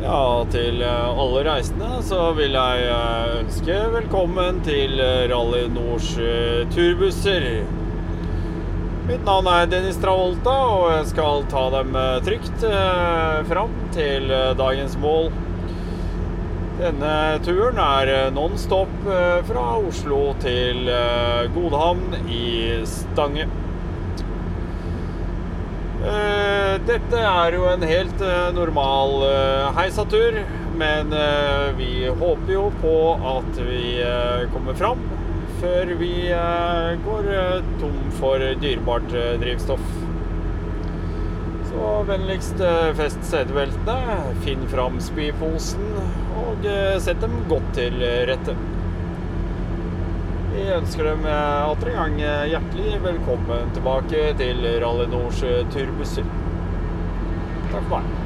Ja, til eh, alle reisende så vil jeg eh, ønske velkommen til eh, Rally Nords turbusser. Mitt navn er Dennis Travolta, og jeg skal ta dem trygt fram til dagens mål. Denne turen er non-stop fra Oslo til Godhavn i Stange. Eh, Dette er jo en helt eh, normal eh, heisatur, men vi håper jo på at vi kommer fram før vi går tom for dyrebart drivstoff. Så vennligst fest setebeltene, finn fram spyposen og sett dem godt til rette. Vi ønsker dem eh, atter en gang eh, hjertelig velkommen tilbake til Rally Nords eh, turbusser. Takk for meg.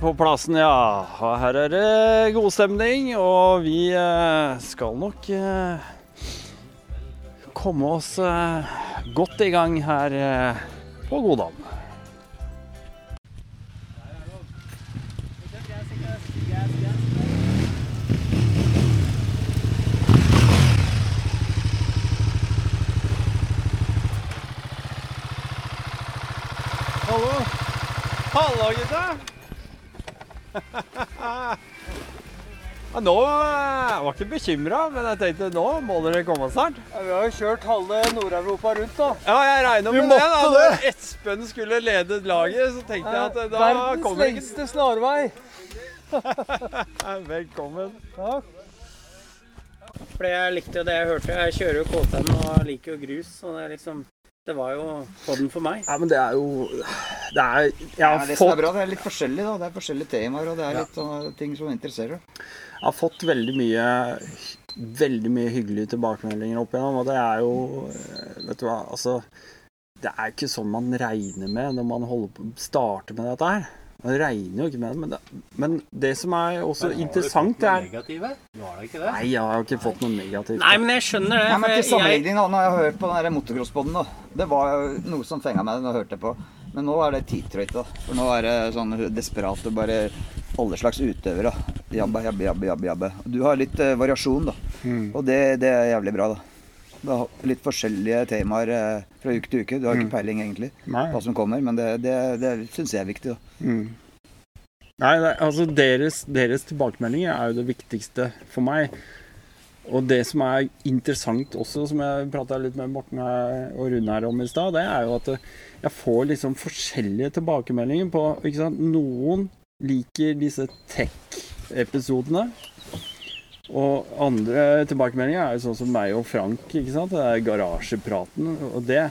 På plassen, ja. Her er det god stemning, og vi eh, skal nok eh, komme oss eh, godt i gang her på Godam. Hallo. Hallo, gutta. Ja, nå eh, jeg var ikke bekymra, men jeg tenkte nå må dere komme snart. Ja, vi har jo kjørt halve Nord-Europa rundt, da. Ja, jeg regna med det. måtte da. Når Espen skulle lede laget, så tenkte jeg at eh, da Verdens kommer ikke lengste snarvei. Velkommen. Takk. Fordi jeg likte jo det jeg hørte. Jeg kjører jo KTM og liker jo grus. Så det er liksom Det var jo podden for meg. Ja, men det er jo Det er Jeg Ja, det fått er bra, det er litt forskjellig. da. Det er forskjellige temaer, og det er litt sånne ting som interesserer. jeg har fått veldig mye Veldig mye hyggelige tilbakemeldinger opp igjennom, og det er jo Vet du hva, altså Det er ikke sånn man regner med når man på, starter med dette her. Man regner jo ikke med det, men det, men det som er også interessant, det er Negative? Var det ikke det? Nei, jeg har ikke fått noe negativt. Nei, men jeg skjønner det. Nei, men Til sammenligning, da, når jeg har hørt på den der motocrosspodden, da. Det var jo noe som fenga meg når jeg hørte på. Men nå er det titrøyt, da. For nå er det sånn desperate bare alle slags utøvere. Jabbe, jabbe, jabbe, jabbe. jabbe. Du har litt uh, variasjon, da. Mm. Og det, det er jævlig bra, da. Litt forskjellige temaer eh, fra uke til uke. Du har ikke peiling, egentlig, Nei. hva som kommer, men det, det, det syns jeg er viktig. Mm. Nei, altså deres, deres tilbakemeldinger er jo det viktigste for meg. Og det som er interessant også, som jeg prata litt med Morten og Rune her om i stad, det er jo at jeg får liksom forskjellige tilbakemeldinger på? Noen liker disse tech-episodene. Og andre tilbakemeldinger er jo sånn som meg og Frank, ikke sant. Det er garasjepraten. Og det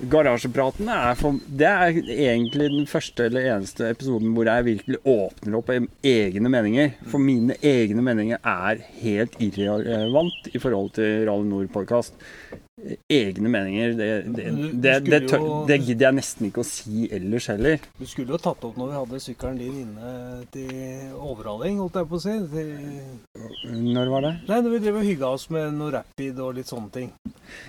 Garasjepraten er, for, det er egentlig den første eller eneste episoden hvor jeg virkelig åpner opp egne meninger. For mine egne meninger er helt irrelevant i forhold til Rally Nord-podkast. Egne meninger, det, det, det, det, tør, gidder jeg nesten ikke å si ellers heller. Du skulle jo tatt opp når vi hadde sykkelen din inne til overhaling, holdt jeg på å si. Til... Når var det? Nei, når vi drev og hygga oss med noe rapid og litt sånne ting.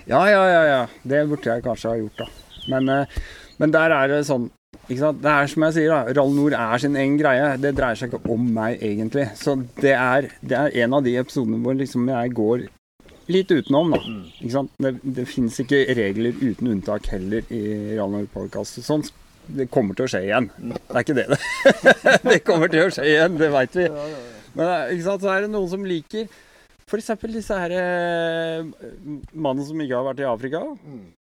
Ja, ja, ja. ja. Det burde jeg kanskje ha gjort, da. Men, eh, men der er det sånn ikke sant? Det er som jeg sier, da. Rall Nord er sin egen greie. Det dreier seg ikke om meg, egentlig. Så det er, det er en av de episodene hvor liksom jeg går litt utenom, da. Ikke sant? Det, det fins ikke regler uten unntak heller i Rall Nord Podcast. Sånn det kommer til å skje igjen. Det er ikke det det Det kommer til å skje igjen, det veit vi. Men eh, ikke sant? så er det noen som liker F.eks. disse her eh, mannen som ikke har vært i Afrika.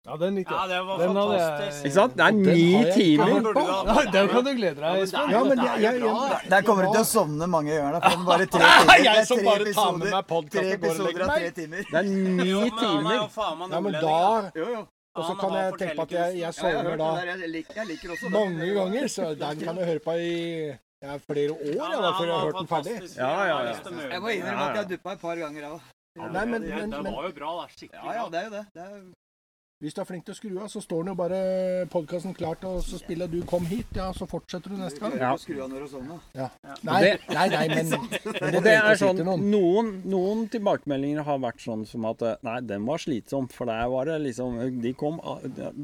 Ja, den likte Ja, det var Den hadde jeg- fantastisk. Ikke sant? Det er ni timer. hørt. Burde du ha- Ja, den kan du glede deg, Espen. Ja, men jeg, jeg, jeg, Der kommer du til å sovne mange ganger. da, får den bare tre timer. Det er som tre bare tar med episoder- meg podcast Tre og går og episoder legger av meg. tre timer. Det er ni Jo, men han er timer. faen meg ja, men nordlending, Jo, jo. Og så Han kan jeg tenke på at jeg, jeg Ja, jeg har sovner hørt da det der. Jeg liker, jeg liker også den. mange ganger, så den kan jeg høre på i ja, flere år Ja, da, før jeg har hørt den ferdig. Ja, ja, Jeg ja. Jeg må innrømme at jeg duppa et par ganger, jeg òg. Nei, men, det, men, det men var jo bra, da. Skikkelig Ja, ja, bra. det er jo det. det er... hvis du er flink til å skru av, så står den jo bare podkasten klart, og så spiller du 'Kom hit', ja, så fortsetter du neste gang. Ja. Skru av når du sovner. Nei, Det- nei, nei, men, men Og det er sånn, noen. noen, tilbakemeldinger har vært sånn som at eh, Nei, den var slitsom. For der var det liksom de kom,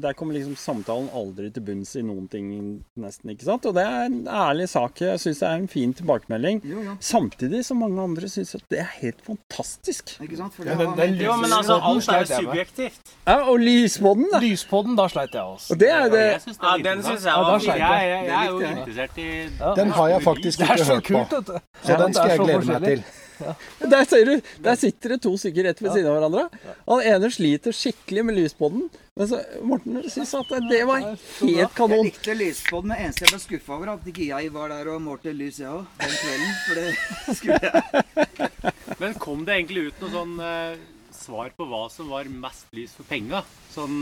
Der kom liksom samtalen aldri til bunns i noen ting, nesten. ikke sant? Og det er en ærlig sak. Jeg syns det er en fin tilbakemelding. Jo, ja. Samtidig som mange andre syns at det er helt fantastisk. Ikke sant? For Ja, den, den- den Jo, men altså, alt er jo subjektivt. Ja, og lysbåten, da. Lyspodden, da sleit jeg også. Og det er det det Ja, den syns jeg Ja, var fin. Jeg, jeg, jeg er jo interessert i Den har jeg faktisk ikke hørt på, kult, så den skal er jeg glede meg til. til. Der ser du, der sitter det to stykker rett ved siden av hverandre. Han ene sliter skikkelig med lyspodden. men så Morten syns at det var helt kanon. Jeg likte lyspodden, men eneste jeg ble skuffa over, at ikke jeg var der og målte lys, jeg òg, den kvelden. For det skulle jeg. Men kom det egentlig ut noe sånn eh, svar på hva som var mest lys for penga? Sånn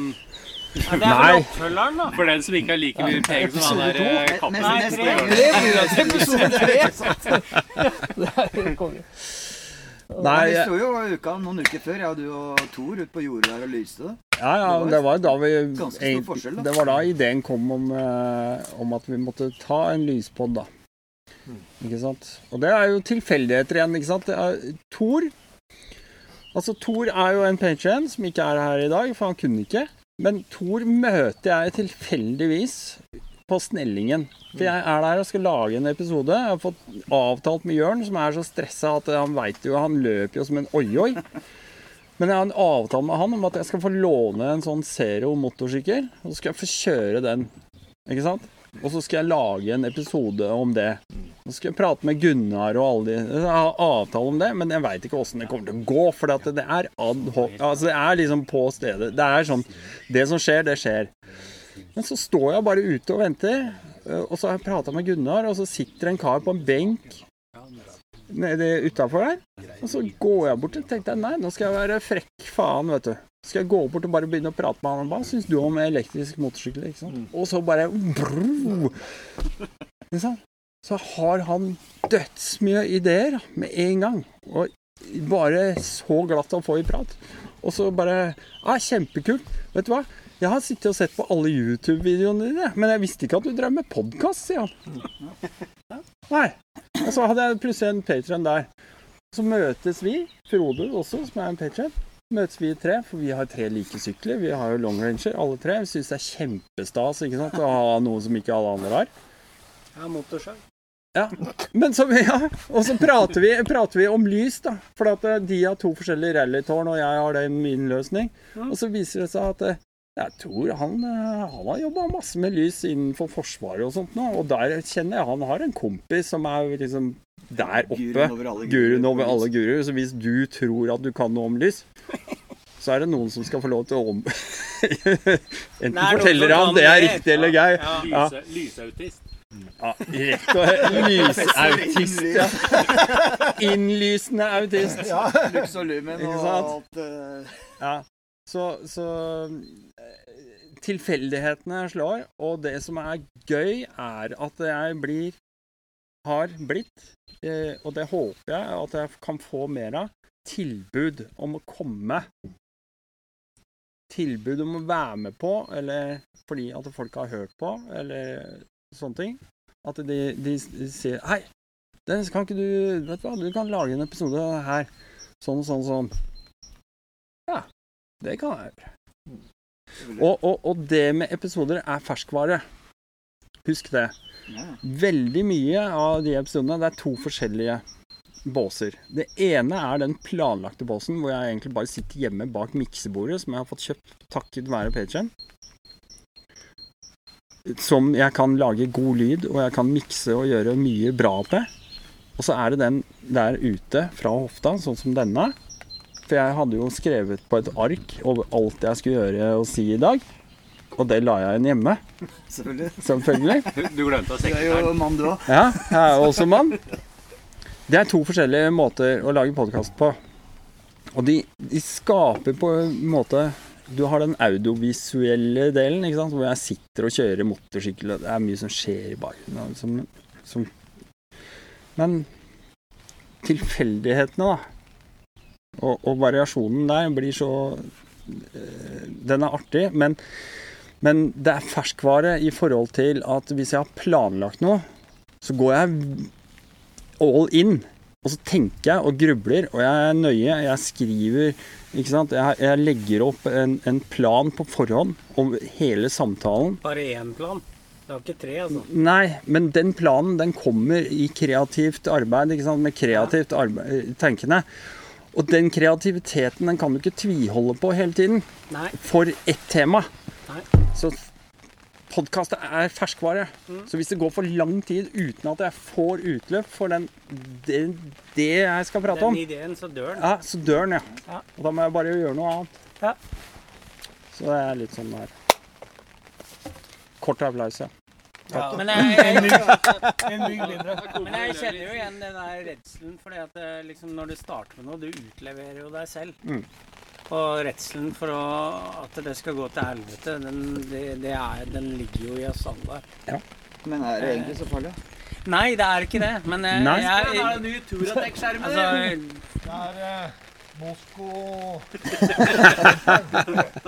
Ja, det er Nei. vel oppfølgeren, da. for den som ikke har like mye penger som han der eh, kappen. Nei, mest tre. penger. Nei, Vi sto jo uka, noen uker før, jeg og du og Tor ute på jordet der og lyste. Ja, ja, det var da vi stor egentlig- da. Det var da ideen kom om, eh, om at vi måtte ta en lyspod, da. Ikke sant? Og det er jo tilfeldigheter igjen, ikke sant? Thor Altså, Thor er jo en patrion som ikke er her i dag, for han kunne ikke. Men Thor møter jeg tilfeldigvis på Snellingen. For jeg er der og skal lage en episode. Jeg har fått avtalt med Jørn, som er så stressa at han veit jo Han løper jo som en oi-oi. Men jeg har en avtale med han om at jeg skal få låne en sånn Zero motorsykkel. Og så skal jeg få kjøre den. Ikke sant? Og så skal jeg lage en episode om det. Så skal jeg prate med Gunnar og alle de Jeg har avtale om det, men jeg veit ikke åssen det kommer til å gå. For det er ad hoc. Altså, det er liksom på stedet. Det er sånn Det som skjer, det skjer. Men så står jeg bare ute og venter, øh, og så har jeg prata med Gunnar, og så sitter en kar på en benk nede utafor der. Og så går jeg bort og tenkte jeg, nei, nå skal jeg være frekk faen, vet du. Skal jeg gå bort og bare begynne å prate med han. Hva syns du om elektrisk motorsykkel? ikke sant? Og så bare brrr. Ikke sant? Så har han dødsmye ideer med en gang. Og bare så glatt å få i prat. Og så bare ah, Kjempekult. Vet du hva? Jeg har sittet og sett på alle YouTube-videoene dine, men jeg visste ikke at du drev med podkast, sier han. Nei. Og så hadde jeg plutselig en patron der. Så møtes vi, Frode også, som er en patron. Møtes vi tre, for vi har tre like sykler. Vi har jo long ranger, alle tre. Vi syns det er kjempestas ikke sant? å ha noe som ikke alle andre har. Ja, motorsag. Ja, men så, ja, og så prater vi, prater vi om lys, da. For at eh, de har to forskjellige rallytårn, og jeg har det i min løsning. Og så viser det seg at eh, jeg tror han, eh, han har jobba masse med lys innenfor Forsvaret og sånt nå. Og der kjenner jeg han har en kompis som er liksom der oppe. Guruen over alle over guruer. alle guruer. Så hvis du tror at du kan noe om lys, så er det noen som skal få lov til å om... Enten Nei, forteller han det er riktig eller gøy. Ja. Ja. Lyse, lysautist. Ja, rett og lysautist. Ja. Innlysende autist. Ja. Lux og Lumen og alt Ja. Så, så eh, Tilfeldighetene slår, og det som er gøy, er at jeg blir Har blitt, eh, og det håper jeg at jeg kan få mer av, tilbud om å komme. Tilbud om å være med på, eller fordi at folk har hørt på, eller sånne ting. At de, de, de sier Hei, Dennis, kan ikke du Vet du hva, du kan lage en episode her. Sånn og sånn og sånn. Ja, det kan jeg gjøre. Og, og, og det med episoder er ferskvare. Husk det. Veldig mye av de episodene det er to forskjellige båser. Det ene er den planlagte båsen hvor jeg egentlig bare sitter hjemme bak miksebordet som jeg har fått kjøpt takket være Patreon. Som jeg kan lage god lyd, og jeg kan mikse og gjøre mye bra med. Og så er det den der ute fra hofta, sånn som denne. For jeg hadde jo skrevet på et ark over alt jeg skulle gjøre og si i dag. Og det la jeg igjen hjemme, Selvfølgelig. selvfølgelig. Du glemte å Du er jo mann, du òg. Ja, jeg er også mann. Det er to forskjellige måter å lage podkast på. Og de, de skaper på en måte Du har den audiovisuelle delen, ikke sant? hvor jeg sitter og kjører motorsykkel, og det er mye som skjer i bakgrunnen. Som, som Men tilfeldighetene, da, og, og variasjonen der blir så eh, Den er artig, men, men det er ferskvare i forhold til at hvis jeg har planlagt noe, så går jeg all in. Og så tenker jeg og grubler, og jeg er nøye. Jeg skriver ikke sant? Jeg, jeg legger opp en, en plan på forhånd om hele samtalen. Bare én plan. Det var ikke tre, altså. Nei, men den planen den kommer i kreativt arbeid, ikke sant? med kreativt arbeid, tenkende. Og den kreativiteten den kan du ikke tviholde på hele tiden Nei. for ett tema. Nei. Så podkast er ferskvare. Så hvis det går for lang tid uten at jeg får utløp for den, det, det jeg skal prate om, Den ideen, så dør den. ja, så dør den, ja. Ja. Og da må jeg bare gjøre noe annet. Ja. Så det er litt sånn der. Kort applaus, ja. Men jeg, jeg, En men jeg kjenner jo igjen den der redselen, fordi at det, liksom, når du starter med noe, du utleverer jo deg selv. Mm. Og redselen for å, at det skal gå til helvete, den, det, det er, den ligger jo i oss alle. Men er det egentlig så farlig? Nei, det er ikke det, men jeg, Nei. jeg, Det er ny Turatec-skjerm. altså, Det er eh, Mosko Det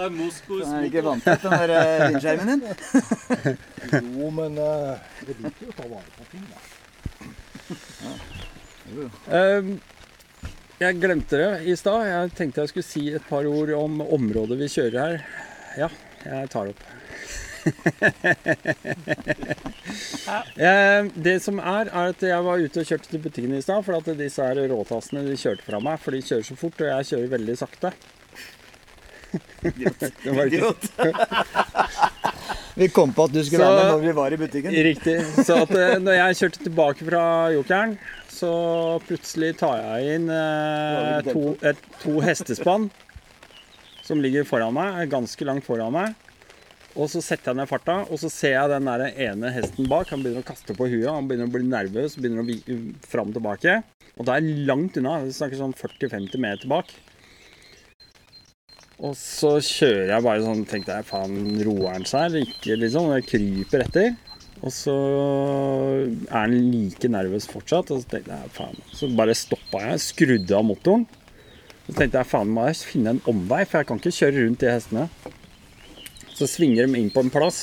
er Moskos Den er ikke vant til den der eh, vindskjermen din? Jo, men eh, det liker jo å ta vare på ting, da. Ehm, jeg glemte det i stad. Jeg tenkte jeg skulle si et par ord om området vi kjører her. Ja, jeg tar opp. Eh, det som er, er at jeg var ute og kjørte til butikken i stad, for at disse her råtassene de kjørte fra meg, for de kjører så fort, og jeg kjører veldig sakte. Idiot. Vi kom på at du skulle Så- være med når vi var i butikken. Riktig. Så at eh, når jeg kjørte tilbake fra Jokeren, så plutselig tar jeg inn eh, to, et, to hestespann som ligger foran meg, ganske langt foran meg. Og så setter jeg ned farta, og så ser jeg den der ene hesten bak. Han begynner å kaste på huet, han begynner å bli nervøs, begynner å vike fram og tilbake. Og da er jeg langt unna. Vi snakker sånn 40-50 meter bak. Og så kjører jeg bare sånn, tenkte jeg, faen, roer han seg eller ikke, liksom? Jeg kryper etter. Og så er han like nervøs fortsatt. Og så tenkte jeg, faen. Så bare stoppa jeg, skrudde av motoren. Så tenkte jeg, faen, må jeg finne en omvei, for jeg kan ikke kjøre rundt de hestene. Så svinger de inn på en plass.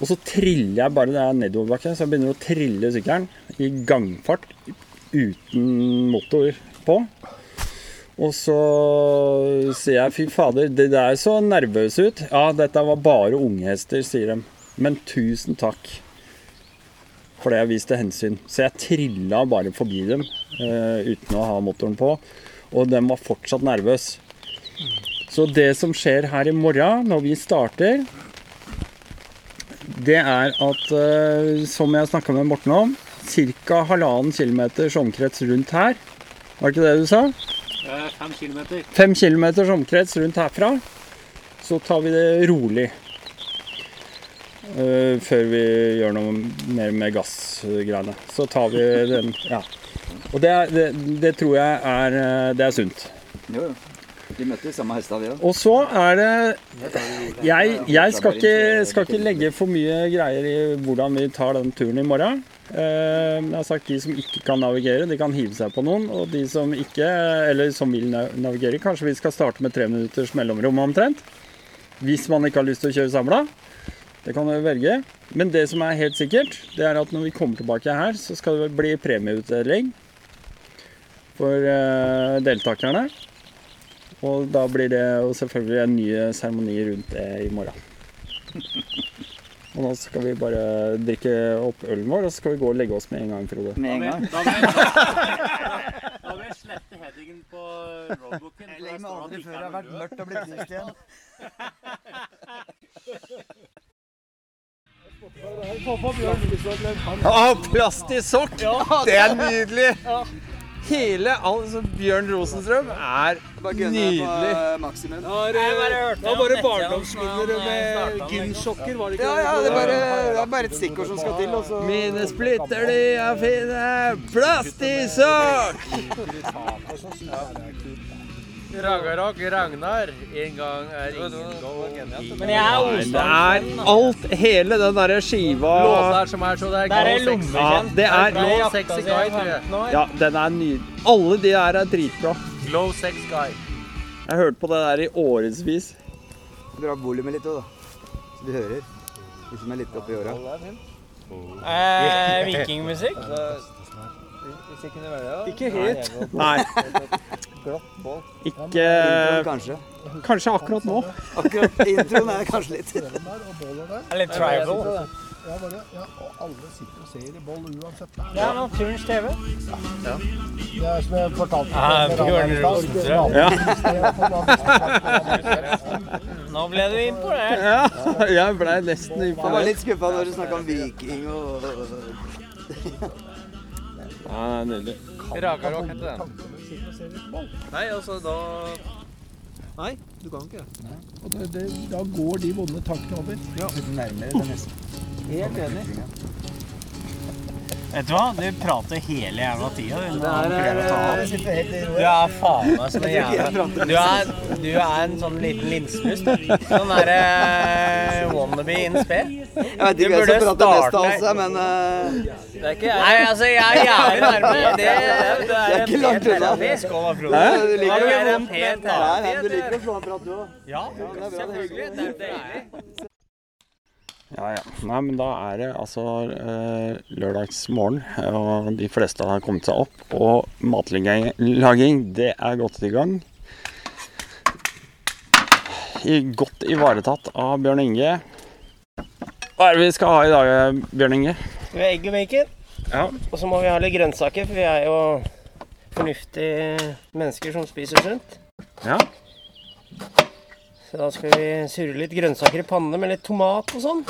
Og så triller jeg bare det er nedoverbakke, så jeg begynner å trille sykkelen i gangfart uten motor på. Og så sier jeg fy fader, det der så nervøs ut. Ja, dette var bare unghester, sier de. Men tusen takk for det jeg viste hensyn. Så jeg trilla bare forbi dem uh, uten å ha motoren på. Og de var fortsatt nervøse. Så det som skjer her i morgen, når vi starter, det er at, uh, som jeg snakka med Morten om, ca. halvannen kilometers omkrets rundt her. Var det ikke det du sa? Eh, Fem kilometer. Fem kilometers omkrets rundt herfra, så tar vi det rolig. Uh, før vi gjør noe mer med gassgreiene. Så tar vi den Ja. Og det, det, det tror jeg er, eh, det er sunt. Jo, jo. De samme hester vi òg. Og så er det Jeg, jeg skal, ikke, skal ikke legge for mye greier i hvordan vi tar den turen i morgen. Eh, Jeg har sagt de som ikke kan navigere, de kan hive seg på noen. Og de som ikke, eller som vil navigere, kanskje vi skal starte med tre minutters mellomrom omtrent. Hvis man ikke har lyst til å kjøre samla. Det kan du velge. Men det som er helt sikkert, det er at når vi kommer tilbake her, så skal det bli premieutdeling for eh, deltakerne. Og da blir det selvfølgelig en ny seremoni rundt det i morgen. Og nå skal vi bare drikke opp ølen vår, og så skal vi gå og legge oss med en gang, Frode. Med en gang. Da vil jeg, da vil jeg slette headingen på roadbooken. Jeg legger meg aldri før det har er vært mørkt og blitt lyst igjen. Ja, på Bjørn Lysvåg en plast i sokk! Det er nydelig! Hele altså, Bjørn Rosenstrøm er nydelig. Det var bare barndomsminner med gymsjokker, var det ikke? Ja, ja, det er bare, det er bare et stikkord som skal til. Også. Mine splitter de er fine, plastisokk! Ragnarok Ragnar, en gang er ingen gang. Men jeg er Det er alt, hele den derre skiva Låter som er så det er Der er. Ja, det er Glow sexy guy, tror jeg. Ja, den er nydelig. Alle de der er dritbra. Glow sex guy. Jeg har hørt på det der i årevis. dra opp volumet litt òg, da. Så du hører. De som er litt oppi åra. Eh, vikingmusikk? Ikke helt. Nei. Ikke Kanskje. Kanskje akkurat nå. Akkurat introen er kanskje litt Litt tribal? Ja, bare, ja, og alle sitter og ser i boll uansett. Ja, Naturens TV. Ja. Det er som jeg fortalte. Nå ble du imponert. Ja, jeg blei nesten imponert. Jeg var litt skuffa når du snakka om viking og Ja, det er nydelig. Ragarok heter den. Nei, altså da Nei, du kan ikke. Og det, det, da går de vonde tankene over. Nærmere det neste. Helt enig. Vet du hva? Du prater hele jævla tida. Du, er Jeg helt du er faen meg som en jævla Du er, du er en sånn liten linsmus. Sånn derre uh, wannabe in spe. Jeg vet ikke hvem som prater mest av oss, men uh... Det er ikke Nei, altså, jeg er jævlig nærme. Det, det, er ikke langt unna. Skål da, Frode. Du liker er å slå en prat, du òg. Ja, det er bra, det. selvfølgelig. Det er deilig. Ja, ja. Nei, men da er det altså eh, lørdagsmorgen, og de fleste har kommet seg opp. Og matlaging, det er godt i gang. I, godt ivaretatt av Bjørn Inge. Hva er det vi skal ha i dag, Bjørn Inge? Vi har egg og bacon. Ja. Og så må vi ha litt grønnsaker, for vi er jo fornuftige mennesker som spiser sunt. Ja. Så da skal vi surre litt grønnsaker i pannene med litt tomat og sånn.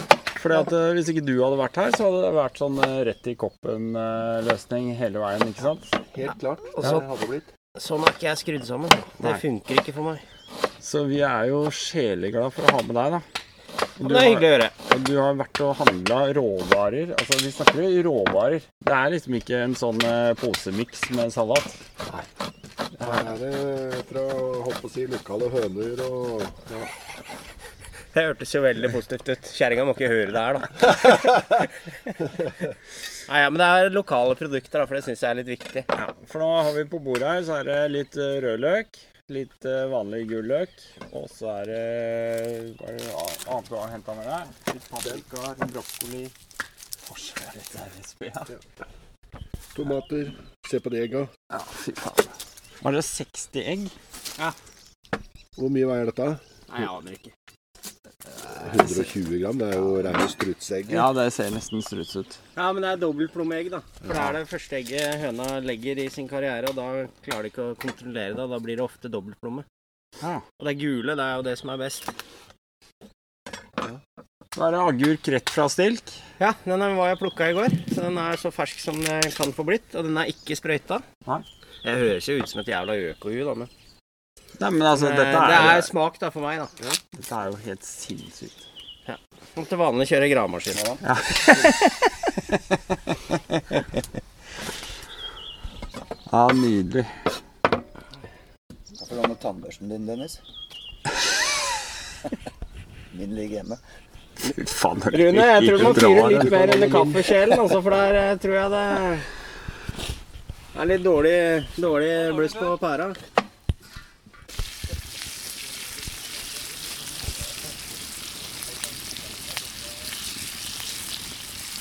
Fordi at eh, Hvis ikke du hadde vært her, så hadde det vært sånn eh, rett i koppen-løsning hele veien. ikke sant? Helt klart. Og så, hadde blitt. sånn er ikke jeg skrudd sammen. Det Nei. funker ikke for meg. Så vi er jo sjeleglade for å ha med deg, da. Du Det er hyggelig å høre. Du har vært og handla råvarer. Altså, vi snakker jo råvarer. Det er liksom ikke en sånn eh, posemiks med salat. Nei. Her er det fra holdt på å si, lokale høner og ja. Det hørtes jo veldig positivt ut. Kjerringa må ikke høre det her, da. Nei, ja, men det er lokale produkter, da, for det syns jeg er litt viktig. Ja, for nå har vi på bordet her, så er det litt eh, rødløk. Litt eh, vanlig gul løk. Og så er det Hva er det annet du har henta med deg? Litt paprika, brokkoli Forskjell tomater. Se på de egga. Ja, fy faen. Var det 60 egg? Ja. Hvor mye veier dette? Nei, jeg aner ikke. 120 gram. Det er jo rene strutsegg. Ja, det ser nesten struts ut. Ja, men det er dobbeltplommeegg, da. For det er det første egget høna legger i sin karriere, og da klarer de ikke å kontrollere det. og Da blir det ofte dobbeltplomme. Ja. Og det gule, det er jo det som er best. Da er det agurk rett fra stilk. Ja, den var jeg plukka i går, så den er så fersk som den kan få blitt. Og den er ikke sprøyta. Nei. Jeg høres jo ut som et jævla økohue, da, men Nei, men altså, dette dette det er, er smak da for meg, da. dette er jo helt sinnssykt. Som til vanlig kjører gravemaskin. Ja. ja, nydelig. Hvorfor låner tannbørsten din, Dennis? Min ligger hjemme. Faen. det er Rune, jeg tror du må fyre det. litt mer under kaffekjelen, altså, for der eh, tror jeg det er litt dårlig, dårlig bluss på pæra.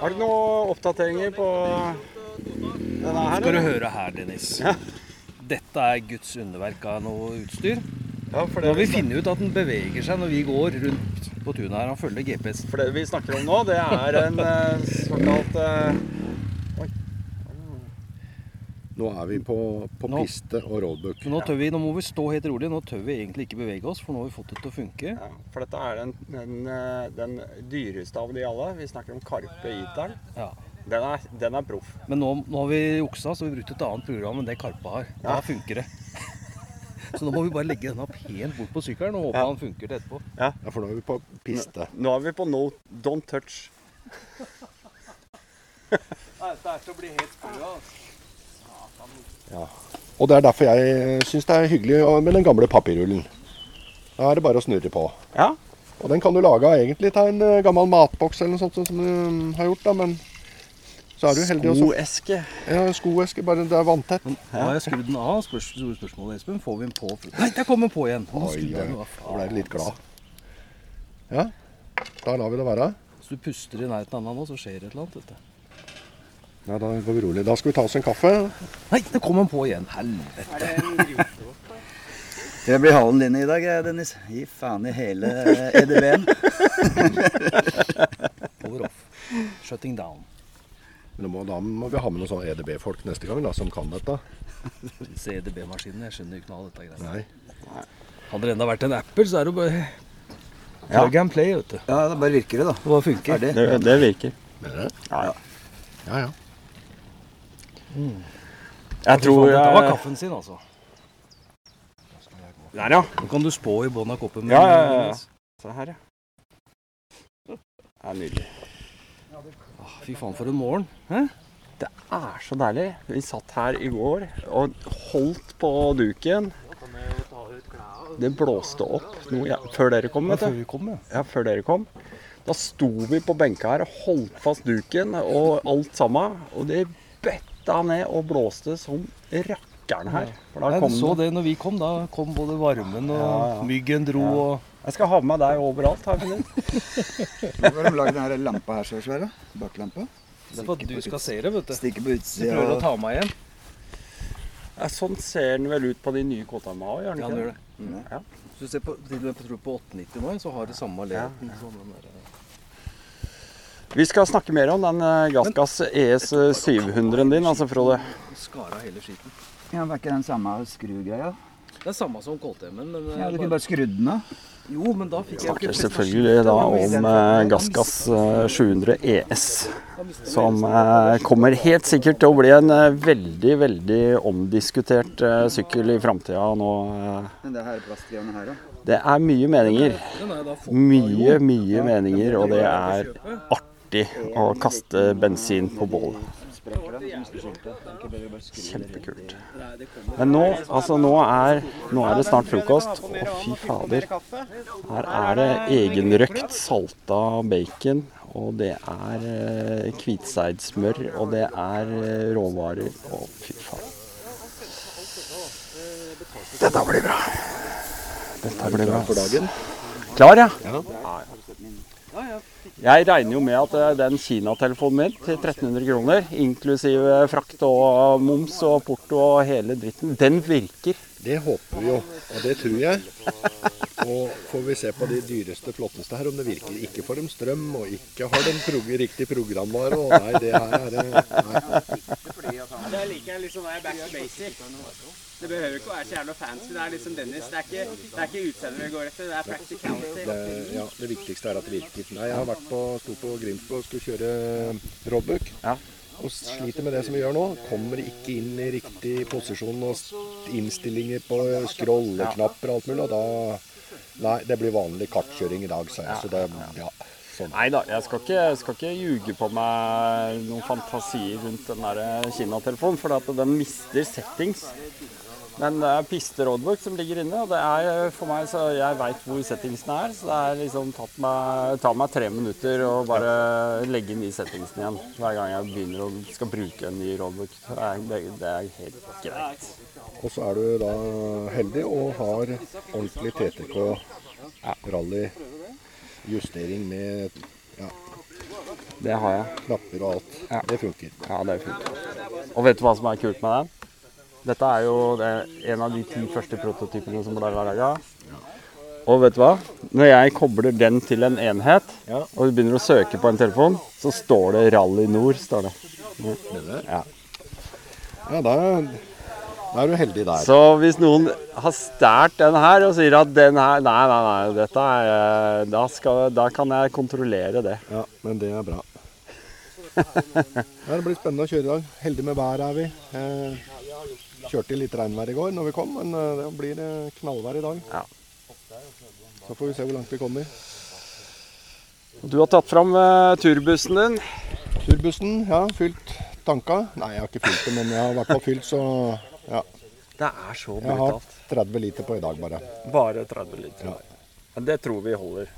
Har du noen oppdateringer på denne her? Skal du høre her, Dennis. dette er Guds underverk av noe utstyr. Ja, for Nå har vi funnet ut at den beveger seg når vi går rundt på tunet her. Han følger GPS. For det vi snakker om nå, det er en eh, såkalt eh, Nå er vi på, på Nå- piste og roadbook. Nå, tør vi, nå må vi stå helt rolig. Nå tør vi egentlig ikke bevege oss, for nå har vi fått det til å funke. ja, For dette er den, den, eh, den dyreste av de alle. Vi snakker om Karpe Iteren. Ja. Den er, den er proff. Men nå, nå har vi juksa, så vi brukt et annet program enn det Karpe har. Da Ja. funker det. Så nå må vi bare legge denne pent bort på sykkelen og håpe Ja. han funker til etterpå. Ja, for nå er vi på piste. Nå er vi på no don't touch. Dette er til å bli helt sprø. Og det er derfor jeg syns det er hyggelig med den gamle papirrullen. Da er det bare å snurre på. Ja. Og den kan du lage av egentlig til en eh, gammel matboks eller noe sånt som du mm, har gjort, da, men så er du heldig også. Skoeske. Ja, skoeske, bare det er vanntett. Nå har jeg skrudd den av. Spørs, store spørsmålet, Espen. Får vi den på? Nei, der kom den på igjen! Nå Oi, oi, den da ble jeg litt glad. Ja, da lar vi det være. Hvis du puster i nærheten av den nå, så skjer det et eller annet. Vet du. Ja, Da går vi rolig. Da skal vi ta oss en kaffe. Nei, det kom han på igjen! Helvete. Det blir halen din i dag, Dennis. Gi faen i hele eh, EDB-en. Over off. Shutting down. Men da må, da må vi ha med noen sånne EDB-folk neste gang da, som kan dette. Disse EDB-maskinene. Jeg skjønner ikke noe av dette. greiene. Nei. Hadde det enda vært en Apple, så er det jo bare plug and play. vet du. Ja, da bare virker det, da. Det funker. Det, det virker. Du? Ja, ja. Ja, ja. Jeg tror Dette var kaffen sin, altså. Der, ja. Nå kan du spå i bånn av koppen. Ja, ja, ja, ja. Se her, ja. Det er nydelig. Åh, Fy faen, for en morgen. Hæ? Det er så deilig. Vi satt her i går og holdt på duken. Det blåste opp noe ja, før dere kom, vet du. vi kom, ja. Ja, før dere kom. Da sto vi på benka her og holdt fast duken og alt sammen. Og det bøtta ned og blåste som rakkeren her. For da Nei, kom du så det. det når vi kom. Da kom både varmen og Ja, ja. myggen dro og Jeg skal ha med deg overalt. har Hvor har de lagd denne her lampa her Sverre? Baklampa? Det er for at du skal se det, vet du. Stikker på utsida. prøver å ta meg igjen. Ja, sånn ser den vel ut på de nye KTM-a òg, gjør den Ja, ikke det gjør det? det. Mm. Ja. Hvis du ser på, til og med på, på 890 nå, så har det samme leiligheten. Sånn den der, Vi skal snakke mer om den eh, Gassgass ES 700-en din, altså, Frode. Skara hele skiten. Ja, Var ikke den samme skrugreia? Den er samme som KTM-en, men Ja, eh, Du kunne bare skrudd den av. Jo, men da fikk jeg ikke selvfølgelig da om eh, Gassgass eh, 700 ES. Som eh, kommer helt sikkert til å bli en eh, veldig, veldig omdiskutert eh, sykkel i framtida nå. eh. Men det her plastgreiene her, da? Det er mye meninger. Mye, mye meninger, og det er artig å kaste bensin på bålet. Det Kjempekult. Men nå, altså nå er, nå er det snart frokost. Å, fy fader. Her er det egenrøkt salta bacon. Og det er eh, hvitseidsmør, og det er eh, råvarer. Å, fy faen. Dette blir bra. Dette blir bra. For dagen. Klar, ja? Jeg regner jo med at eh, den Kina-telefonen min til 1300 kroner, inklusiv eh, frakt og moms og porto og hele dritten, den virker. Det håper vi jo, og det tror jeg. Og får vi se på de dyreste, flotteste her, om det virker. Ikke får dem strøm, og ikke har de prog riktig programvare. Og nei, det her er det- nei. Det liker jeg litt sånn er back to basic. Det behøver ikke å være så jævla fancy. Det er liksom Dennis. Det er ikke, det er ikke utseendet vi går etter, det er practicality. Det, ja, det viktigste er at det virker. Nei, jeg har vært på, sto på Grimsbo og skulle kjøre roadbook. Ja. Og sliter med det som vi gjør nå. Kommer ikke inn i riktig posisjon og innstillinger på scrolleknapper og alt mulig. Og da Nei, det blir vanlig kartkjøring i dag, sa jeg. Så det Ja. Sånn. Nei da, jeg skal ikke, skal ikke ljuge på meg noen fantasier rundt den der Kina-telefonen, for at den mister settings. Men det er piste roadbook som ligger inne, og det er for meg så jeg veit hvor settingsene er. Så det er liksom tatt meg, tar meg tre minutter å bare legge inn de settingsene igjen hver gang jeg begynner å skal bruke en ny er, det, det er helt greit. Og så er du da heldig og har ordentlig TTK rally justering med ja, Det har jeg. knapper og alt. Ja. Det funker. Ja, det funker. Og vet du hva som er kult med den? Dette er jo det, en av de ti første prototypene som ble laga. Og vet du hva? Når jeg kobler den til en enhet, Ja. og du begynner å søke på en telefon, så står det Rally Nord. står det. Ja. Ja, da, da er du heldig der. Så hvis noen har stjålet den her og sier at den her Nei, nei, nei, dette er eh, da, skal, da kan jeg kontrollere det. Ja, men det er bra. Det blir spennende å kjøre i dag. Heldig med været er vi. Eh, kjørte litt regnvær i går når vi kom, men eh, det blir eh, knallvær i dag. Ja. Så får vi se hvor langt vi kommer. Du har tatt fram eh, turbussen din. Turbussen, ja, fylt tanka. Nei, jeg har ikke fylt det, men jeg har i hvert fall fylt, så ja. Det er så Jeg har 30 liter på i dag bare. Bare 30 liter. Ja. Men det tror vi holder.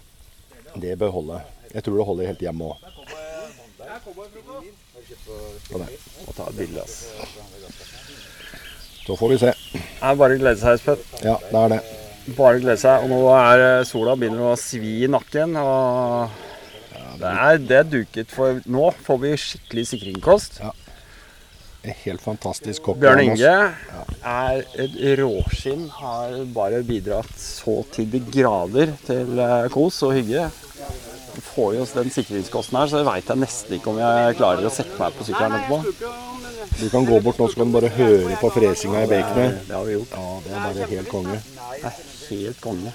Det bør holde. Jeg tror det holder helt hjemme òg. Må ta et bilde. Så får vi se. Det er bare å glede seg, Espen. Ja, det er det. Bare glede seg. Og nå er eh, sola begynner å svi i nakken. Og det er, det er duket for Nå får vi skikkelig sikringskost. En helt fantastisk kokk. Bjørn Inge Inge er et råskinn. Har bare bidratt så til de grader til eh, kos og hygge. Får jo oss den sikringskosten her, så jeg veit jeg nesten ikke om jeg klarer å sette meg på sykkelen etterpå. Du kan gå bort nå, så kan du bare høre på fresinga i baconet. Det har vi gjort. Ja, det er bare helt konge. Det er helt konge.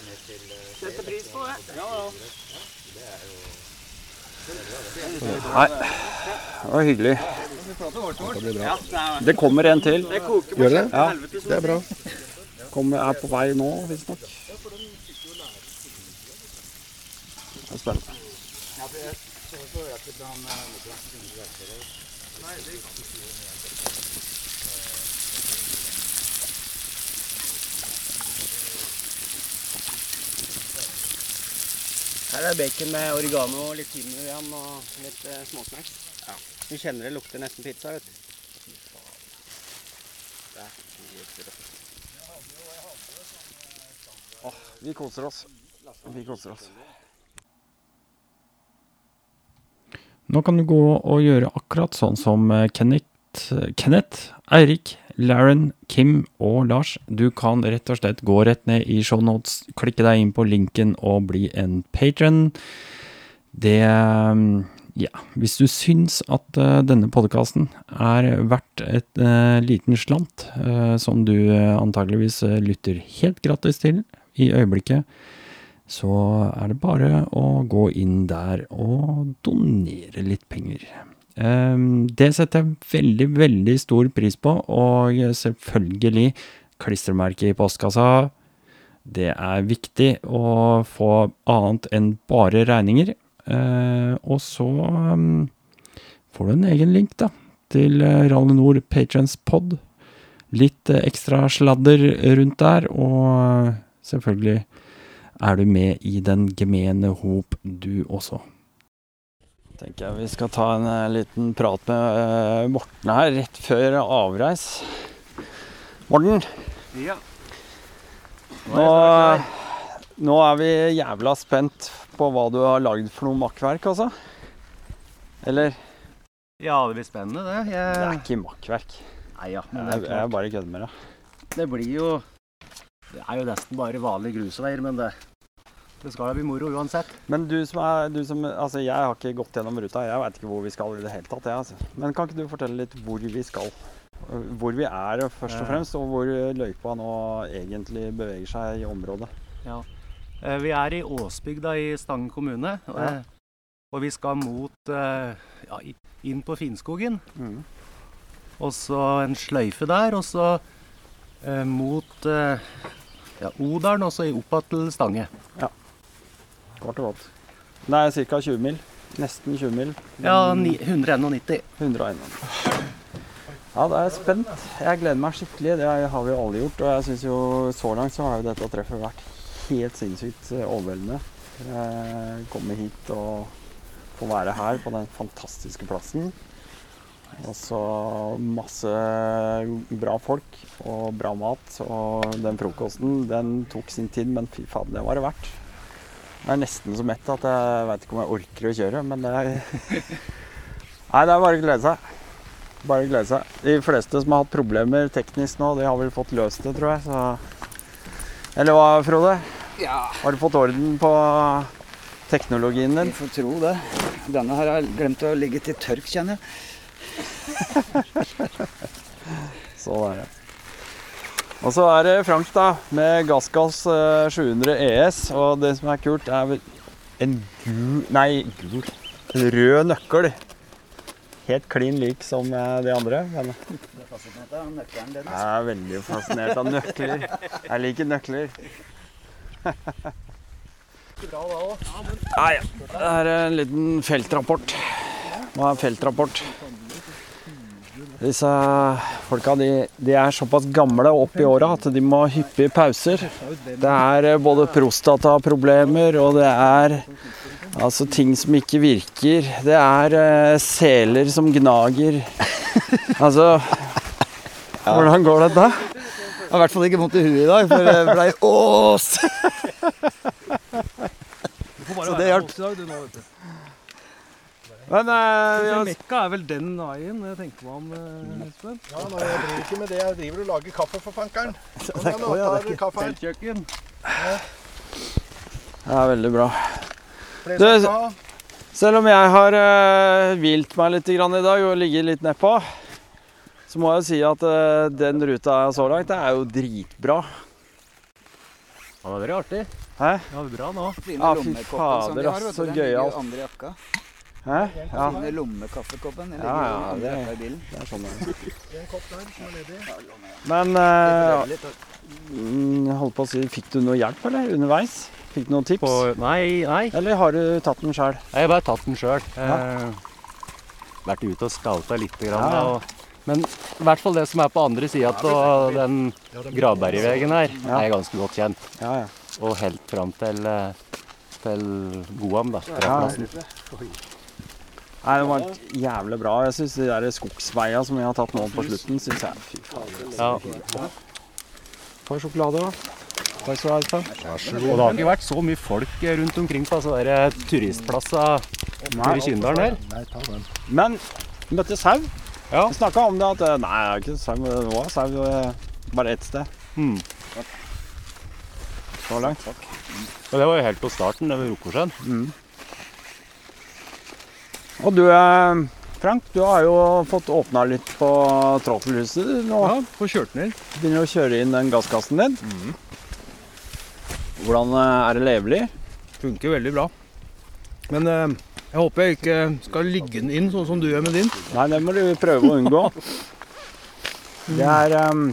Nei, det var hyggelig. Det. Det kommer en til. Gjør det? Ja. Det er bra. Kommer, er på vei nå, visstnok. Det er spennende. Her er bacon med oregano og litt timian og litt eh, småsnacks. Du kjenner det lukter nesten pizza, vet du. Vi koser oss. Vi koser oss. Nå kan du gå og gjøre akkurat sånn som eh, Kenneth, Kenneth Eirik, Laren, Kim og Lars. Du kan rett og slett gå rett ned i shownotes, klikke deg inn på linken og bli en patron. Det Ja, hvis du syns at uh, denne podkasten er verdt et uh, liten slant, uh, som du antageligvis lytter helt gratis til i øyeblikket, så er det bare å gå inn der og donere litt penger. Ehm, Det setter jeg veldig, veldig stor pris på, og selvfølgelig klistremerke i postkassa. Det er viktig å få annet enn bare regninger. Eh, Og så ehm, får du en egen link, da, til eh, Rally Nord Patrons Pod. Litt eh, ekstra sladder rundt der, og selvfølgelig er du med i den gemene hop, du også. Tenker jeg vi skal ta en liten prat med Morten her rett før avreis. Morten, Ja. nå, nå er vi jævla spent på hva du har lagd for noe makkverk, altså. Eller? Ja, det blir spennende, det. Det er ikke makkverk. Nei ja, men det Jeg, er jeg jeg bare kødder med deg. Det blir jo Det er jo nesten bare vanlige grusveier, men det, det skal da bli moro uansett. Men du som er du som, Altså, jeg har ikke gått gjennom ruta. Jeg veit ikke hvor vi skal i det hele tatt. Jeg, altså. Men kan ikke du fortelle litt hvor vi skal? Hvor vi er først og fremst, og hvor løypa nå egentlig beveger seg i området. Ja. Eh, Vi er i Åsbygda i Stangen kommune, og, Ja. og vi skal mot eh, ja, inn på Finnskogen. Mm. Og så en sløyfe der, og så eh, mot eh, ja, Odalen, og så i- opp igjen til Stange. Kort og godt. Det er ca. 20 mil. Nesten 20 mil. Ja, Mm, ni, 191. Ja, det er spent. Jeg gleder meg skikkelig. Det har vi jo alle gjort. Og jeg syns jo så langt så har jo dette treffet vært helt sinnssykt eh, overveldende. Eh, Komme hit og få være her på den fantastiske plassen. Og så masse bra folk og bra mat. Og den frokosten, den tok sin tid, men fy faen, det var det verdt. Jeg er nesten så mett at jeg veit ikke om jeg orker å kjøre, men det er Nei, det er bare å glede seg. Bare å glede seg. De fleste som har hatt problemer teknisk nå, de har vel fått løst det, tror jeg. Så Eller hva, Frode? Ja, Har du fått orden på teknologien din? vi får tro det. Denne her har glemt å ligge til tørk, kjenner jeg. Sånn er det. Og så er det Frank, da, med Gassgass eh, 700 ES. Og det som er kult, er en gul Nei, gul. Rød nøkkel. Helt klin lik som eh, de andre. Men jeg er veldig fascinert av nøkler. Jeg liker nøkler. Nei, det er en liten feltrapport. Hva er feltrapport? Disse folka de, de er såpass gamle og opp i åra at de må ha hyppige pauser. Det er eh, både prostataproblemer og det er altså ting som ikke virker. Det er uh, seler som gnager. Altså Hvordan går dette? Jeg har i hvert fall ikke vondt i huet i dag, for det blei ås. Så det hjalp. Men eh, har Mekka er vel den veien, jeg tenker meg om, eh, Espen. Ja, nå jeg driver ikke med det. Jeg driver og lager kaffe for fankeren. Kom igjen, nå, ja, er tar ikke kaffe her. Det er veldig bra. Du-. Selv om jeg har uh, hvilt meg litt grann i dag og ligget litt nedpå, så må jeg si at eh, den ruta jeg så langt, det er jo dritbra. Ja, det var veldig artig. Hæ? Ja, det er bra nå. Ja, fy fader, de har, ass, så gøyalt. jo. Hæ? Ja, Fine lommekaffekoppen. Den Ja, ligger ja, jo det- jakka i bilen. det er sånn det er. En kopp der som ledig. Men eh, jeg holdt på å si, fikk du noe hjelp, eller? Underveis? Fikk du noen tips? På, nei, nei. Eller har du tatt den sjøl? Jeg har bare tatt den sjøl. Ja. Vært ute og skalta litt. Grann, Ja, ja. Og, men i hvert fall det som er på andre sida av den Gravbergvegen her, er ganske godt kjent. Ja, ja. Og helt fram til, eh, til Goam, da. Nei, det var jævlig bra. Jeg syns de der skogsveia som vi har tatt nå på slutten, syns jeg Fy faen. Ja. Får sjokolade, da. Takk skal du ha. Espen. Og det har ikke vært så mye folk rundt omkring på altså, der turistplasser i Kyndalen her. Nei, ta den. Men møtte sau. Ja. Vi snakka om det at eh, Nei, det er ikke sau. Det var sau eh, bare ett sted. Mm. Så langt. Og det var jo helt på starten, det ved Rokosjøen. Mm. Og du, eh, Frank, du har jo fått åpna litt på tråffelhuset nå. Ja, få kjørt den inn. Begynner å kjøre inn den gasskassen din. Hvordan eh, er det levelig? Funker veldig bra. Men eh, jeg håper jeg ikke skal ligge den inn sånn som du gjør med din. Nei, det må du prøve å unngå. Det er um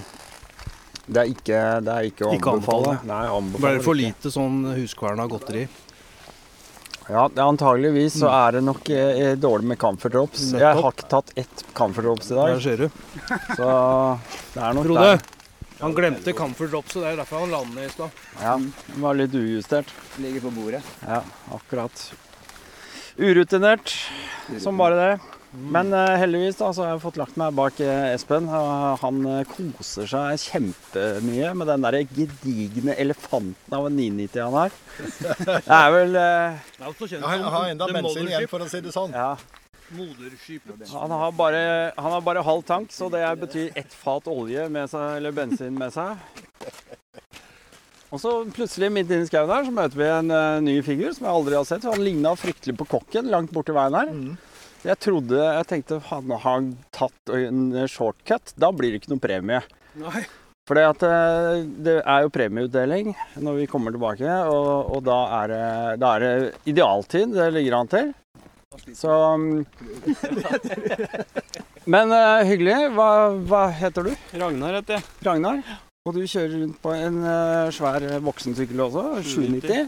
Det er ikke, det er ikke å Ikke anbefale. anbefale. Nei, anbefale Bare for lite sånn huskverna godteri. Ja, antageligvis så er det nok eh, dårlig med camphor drops. Jeg har ikke tatt ett camphor drops i Der dag, ser du. så det er nok Frode, der. han glemte camphor dropset. Det er derfor han landet i stad. Ja, det var litt ujustert. Ligger på bordet. Ja, akkurat. Urutinert som bare det. Men eh, heldigvis da, så har jeg fått lagt meg bak eh, Espen. og han eh, koser seg kjempemye med den der gedigne elefanten av en 990 han har. Det er vel eh, Jeg har, enda bensin igjen, for å si det sånn. Ja. Han har, bare, han har bare halv tank, så det betyr ett fat olje med seg, eller bensin med seg. Og så plutselig midt inne i skauen her så møter vi en uh, ny figur som jeg aldri har sett. Han ligna fryktelig på kokken langt borti veien her. Jeg trodde, jeg tenkte han har tatt en shortcut. Da blir det ikke noe premie. Nei. For det er jo premieutdeling når vi kommer tilbake, og, og da, er det, da er det idealtid det ligger an til. Så mm. Men uh, hyggelig. Hva, hva heter du? Ragnar heter jeg. Ragnar. Og du kjører rundt på en uh, svær voksensykkel også? 790?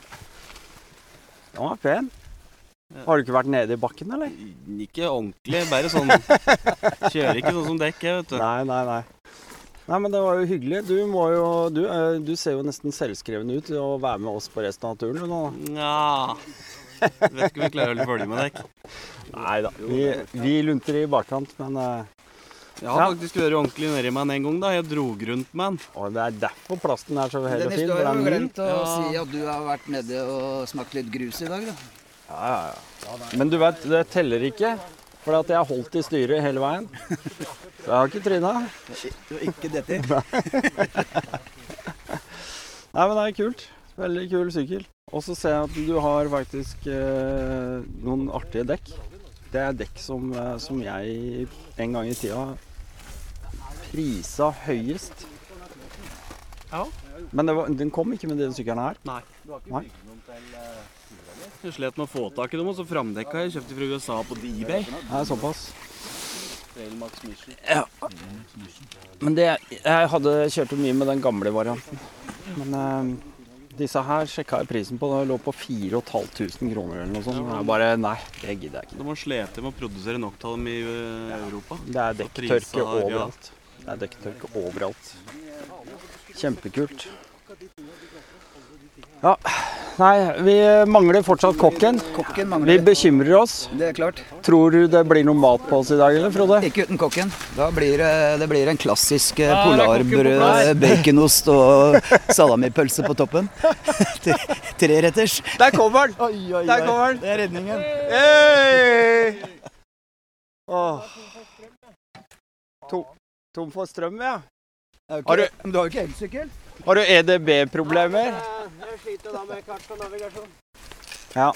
Den var pen. Har du ikke vært nede i bakken, eller? Ikke ordentlig, bare sånn Kjører ikke sånn som dekk, vet du. Nei, nei, nei. Nei, men det var jo hyggelig. Du må jo Du, uh, du ser jo nesten selvskreven ut til å være med oss på resten av turen. Nå. Ja. Vet ikke om vi klarer å følge med dekk. Nei da. Vi, vi lunter i bakkant, men eh, Jeg har Ja. faktisk vært ordentlig nedi meg en gang, da. Jeg drog rundt med den. og det er derfor plasten er så hel og Dennis, fin. du for har den jo er ny. glemt å Ja. si at du har vært nede og smakt litt grus i dag, da. Ja, ja, ja. Men du vet, det teller ikke. Fordi at jeg har holdt i styret hele veien. Så jeg har ikke tryna. Ikke dette. Nei, men det er kult. Veldig kul sykkel. Og så ser jeg at du har faktisk eh, noen artige dekk. Det er dekk som, eh, som jeg en gang i tida prisa høyest. Ja. Men det var, den kom ikke med denne sykkelen her. Nei. Nei. Jeg slet med å få tak i dem, og så framdekka jeg kjøpte fra USA på eBay. Nei, såpass. Ja. Men det Jeg hadde kjørt mye med den gamle varianten. Men eh, disse her sjekka jeg prisen på. Det lå på 4500 kroner eller noe sånt. Og Jeg bare Nei, det gidder jeg ikke. Du må slete med å produsere nok av dem i eh, Europa. Det er dekktørke overalt. ja. Det er dekktørke overalt. Kjempekult. Ja. Nei, vi mangler fortsatt kokken. Kokken Vi bekymrer oss. Det er klart. Tror du det blir noe mat på oss i dag, eller, Frode? Ikke uten kokken. Da blir det, det blir en klassisk eh, Ja, polarbrød, baconost og salamipølse på toppen. Tre- Treretters. Der kommer den! Oi, oi, Der kommer den! Det er redningen. Hey! Oh. Tom, tom for strøm, ja. Har du- Men du har jo ikke elsykkel? Har du EDB-problemer? Jeg sliter da med kart og navigasjon. Ja.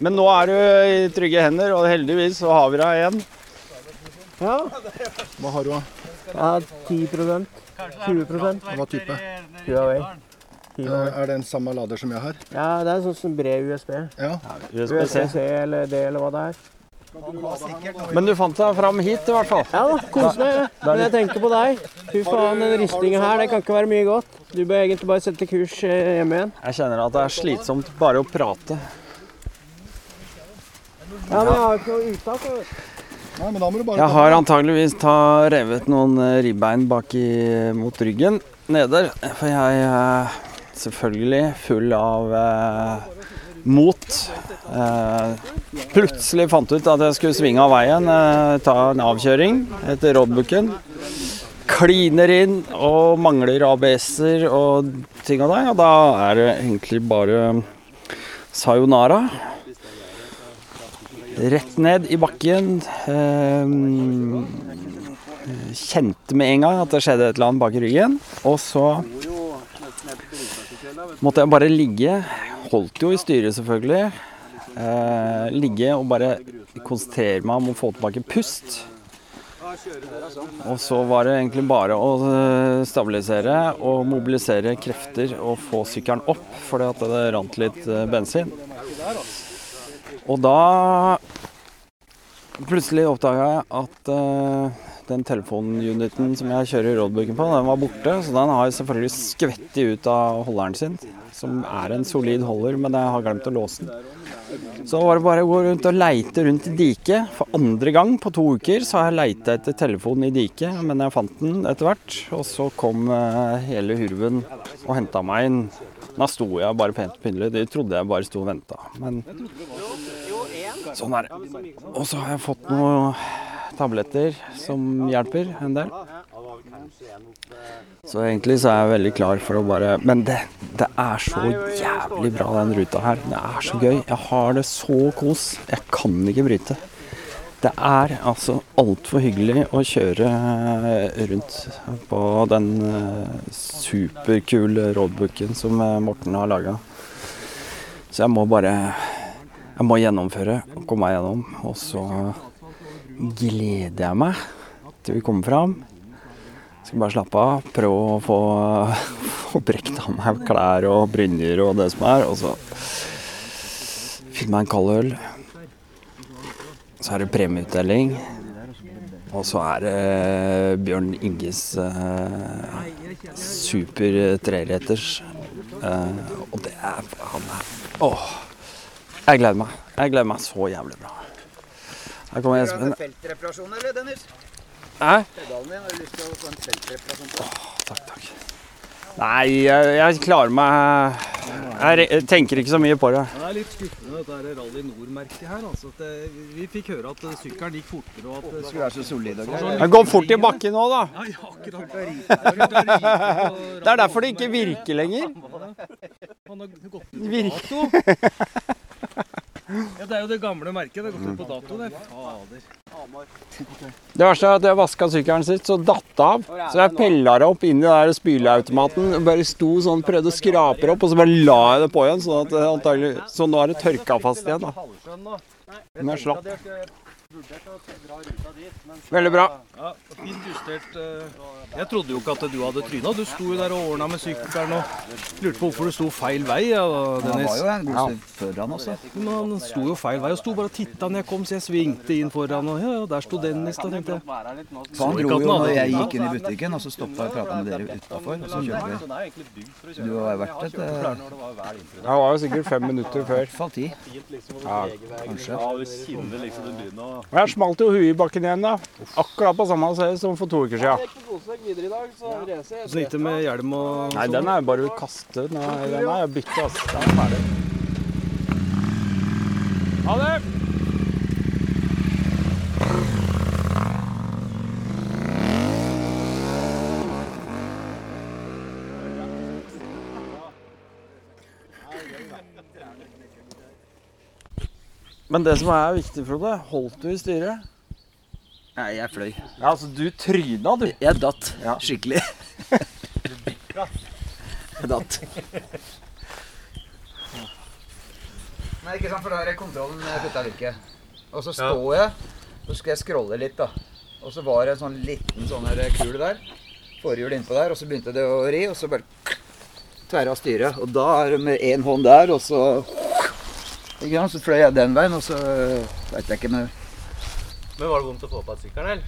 Men nå er du i trygge hender, og heldigvis så har vi deg igjen. Ja. Hva har du, da? ja 10% 20 Hva type? Huawei. Eh, Er det en samme lader som jeg har? Ja, det er sånn som bred USB. Ja. USB-C. eller det, eller hva det er. Men du fant deg fram hit, i hvert fall. Ja da, kos meg. Men jeg tenker på deg. Fy faen, den ristinga her, det kan ikke være mye godt. Du bør egentlig bare sette kurs eh, hjemme igjen. Jeg kjenner at det er slitsomt bare å prate. Ja, men jeg har ikke noe uttak. Nei, men da må du bare Jeg har antageligvis ta revet noen eh, ribbein bak i, mot ryggen neder. For jeg er selvfølgelig full av eh, mot. Eh, plutselig fant ut at jeg skulle svinge av veien, eh, ta en avkjøring etter roadbooken. Kliner inn og mangler ABS-er og ting og det. Og da er det egentlig bare sayonara. Rett ned i bakken. Eh, kjente med en gang at det skjedde et eller annet bak i ryggen. Og så måtte jeg bare ligge. Holdt jo i styret, selvfølgelig. Eh, ligge og bare konsentrere meg om å få tilbake pust. Og så var det egentlig bare å eh, stabilisere og mobilisere krefter og få sykkelen opp, fordi at det rant litt eh, bensin. Og da plutselig oppdaga jeg at eh, den telefonuniten som jeg kjører roadbooken på, den var borte. Så den har jeg selvfølgelig skvettet ut av holderen sin, som er en solid holder, men jeg har glemt å låse den. Så var det bare å gå rundt og leite rundt i diket. For andre gang på to uker så har jeg leita etter telefonen i diket, men jeg fant den etter hvert. Og så kom eh, hele hurven og henta meg inn. Da sto jeg bare pent pyntelig. De trodde jeg bare sto og venta. Men sånn er det. Og så har jeg fått noen tabletter som hjelper en del. Så egentlig så er jeg veldig klar for å bare Men det, det er så jævlig bra, den ruta her. Det er så gøy. Jeg har det så kos. Jeg kan ikke bryte. Det er altså altfor hyggelig å kjøre rundt på den eh, superkule roadbooken som eh, Morten har laga. Så jeg må bare Jeg må gjennomføre og komme meg gjennom. Og så gleder jeg meg til vi kommer fram. Skal bare slappe av, prøve å få, få brekt av meg klær og brynjer og det som er. Og så finne meg en kald øl. Så er det premieutdeling. Og så er det Bjørn Inges eh, super treretters. Eh, og det er Han er Åh. Jeg gleder meg. Jeg gleder meg så jævlig bra. Her kommer Espen. feltreparasjon, eller, Dennis? Hæ? Pedalen din, har du lyst til å få en feltreparasjon på? Takk, takk. Nei, jeg, jeg klarer meg jeg, jeg tenker ikke så mye på det. Det er litt skuffende dette Rally Nord-merket her. Altså, at det, vi fikk høre at eh, sykkelen gikk fortere og at det Skulle være så solid og greier. Jeg går fort i bakken nå, da. Ja, ja, akkurat. Det er derfor det ikke virker lenger. Han har gått ut Virker. Ja, det er jo det gamle merket. Det har gått ut på dato, det. Fader. Det verste er at jeg vaska sykkelen sist, så datt det av. Så jeg pella det opp inn i den der spyleautomaten. Bare sto sånn, prøvde å skrape det opp, og så bare la jeg det på igjen. Sånn at antagelig, så nå er det tørka fast igjen. da. Men jeg slapp. Veldig bra. Ja, fint justert. Eh. Jeg trodde jo ikke at du hadde tryna. Du sto jo der og ordna med sykkelen og lurte på hvorfor du sto feil vei. Ja, Han var jo en god stund før han også. Men han sto jo feil vei og sto bare og titta når jeg kom, så jeg svingte inn foran. Og ja, ja, der sto Dennis, da, tenkte jeg. Så han dro jo når jeg gikk inn i butikken, og så stoppa jeg og prata med dere utafor. Og så kjørte vi. Du har vært et eh, Jeg var jo sikkert fem minutter før. i hvert fall ti. Ja. Kanskje. Og jeg smalt jo huet i bakken igjen, da. Akkurat på samme sted som for to uker siden. Så gikk det med hjelm og Nei, den er jo bare å Nei, den er bytte, Altså. Den er ferdig. Ha det! Men det som er viktig, Frode, holdt du i styret? Nei, jeg fløy. Ja, altså, du tryna, du. Jeg datt Ja. skikkelig. jeg datt. Nei, ikke sant, for da er kontrollen putta virke. Og så står jeg, så skal jeg scrolle litt, da. Og så var det en sånn liten sånn her kul der. Forhjul innpå der, og så begynte det å ri, og så bare tverra styret. Og da er det med én hånd der, og så ikke sant, Så fløy jeg den veien, og så veit jeg ikke med Men var det vondt å få på at sykkelen, eller?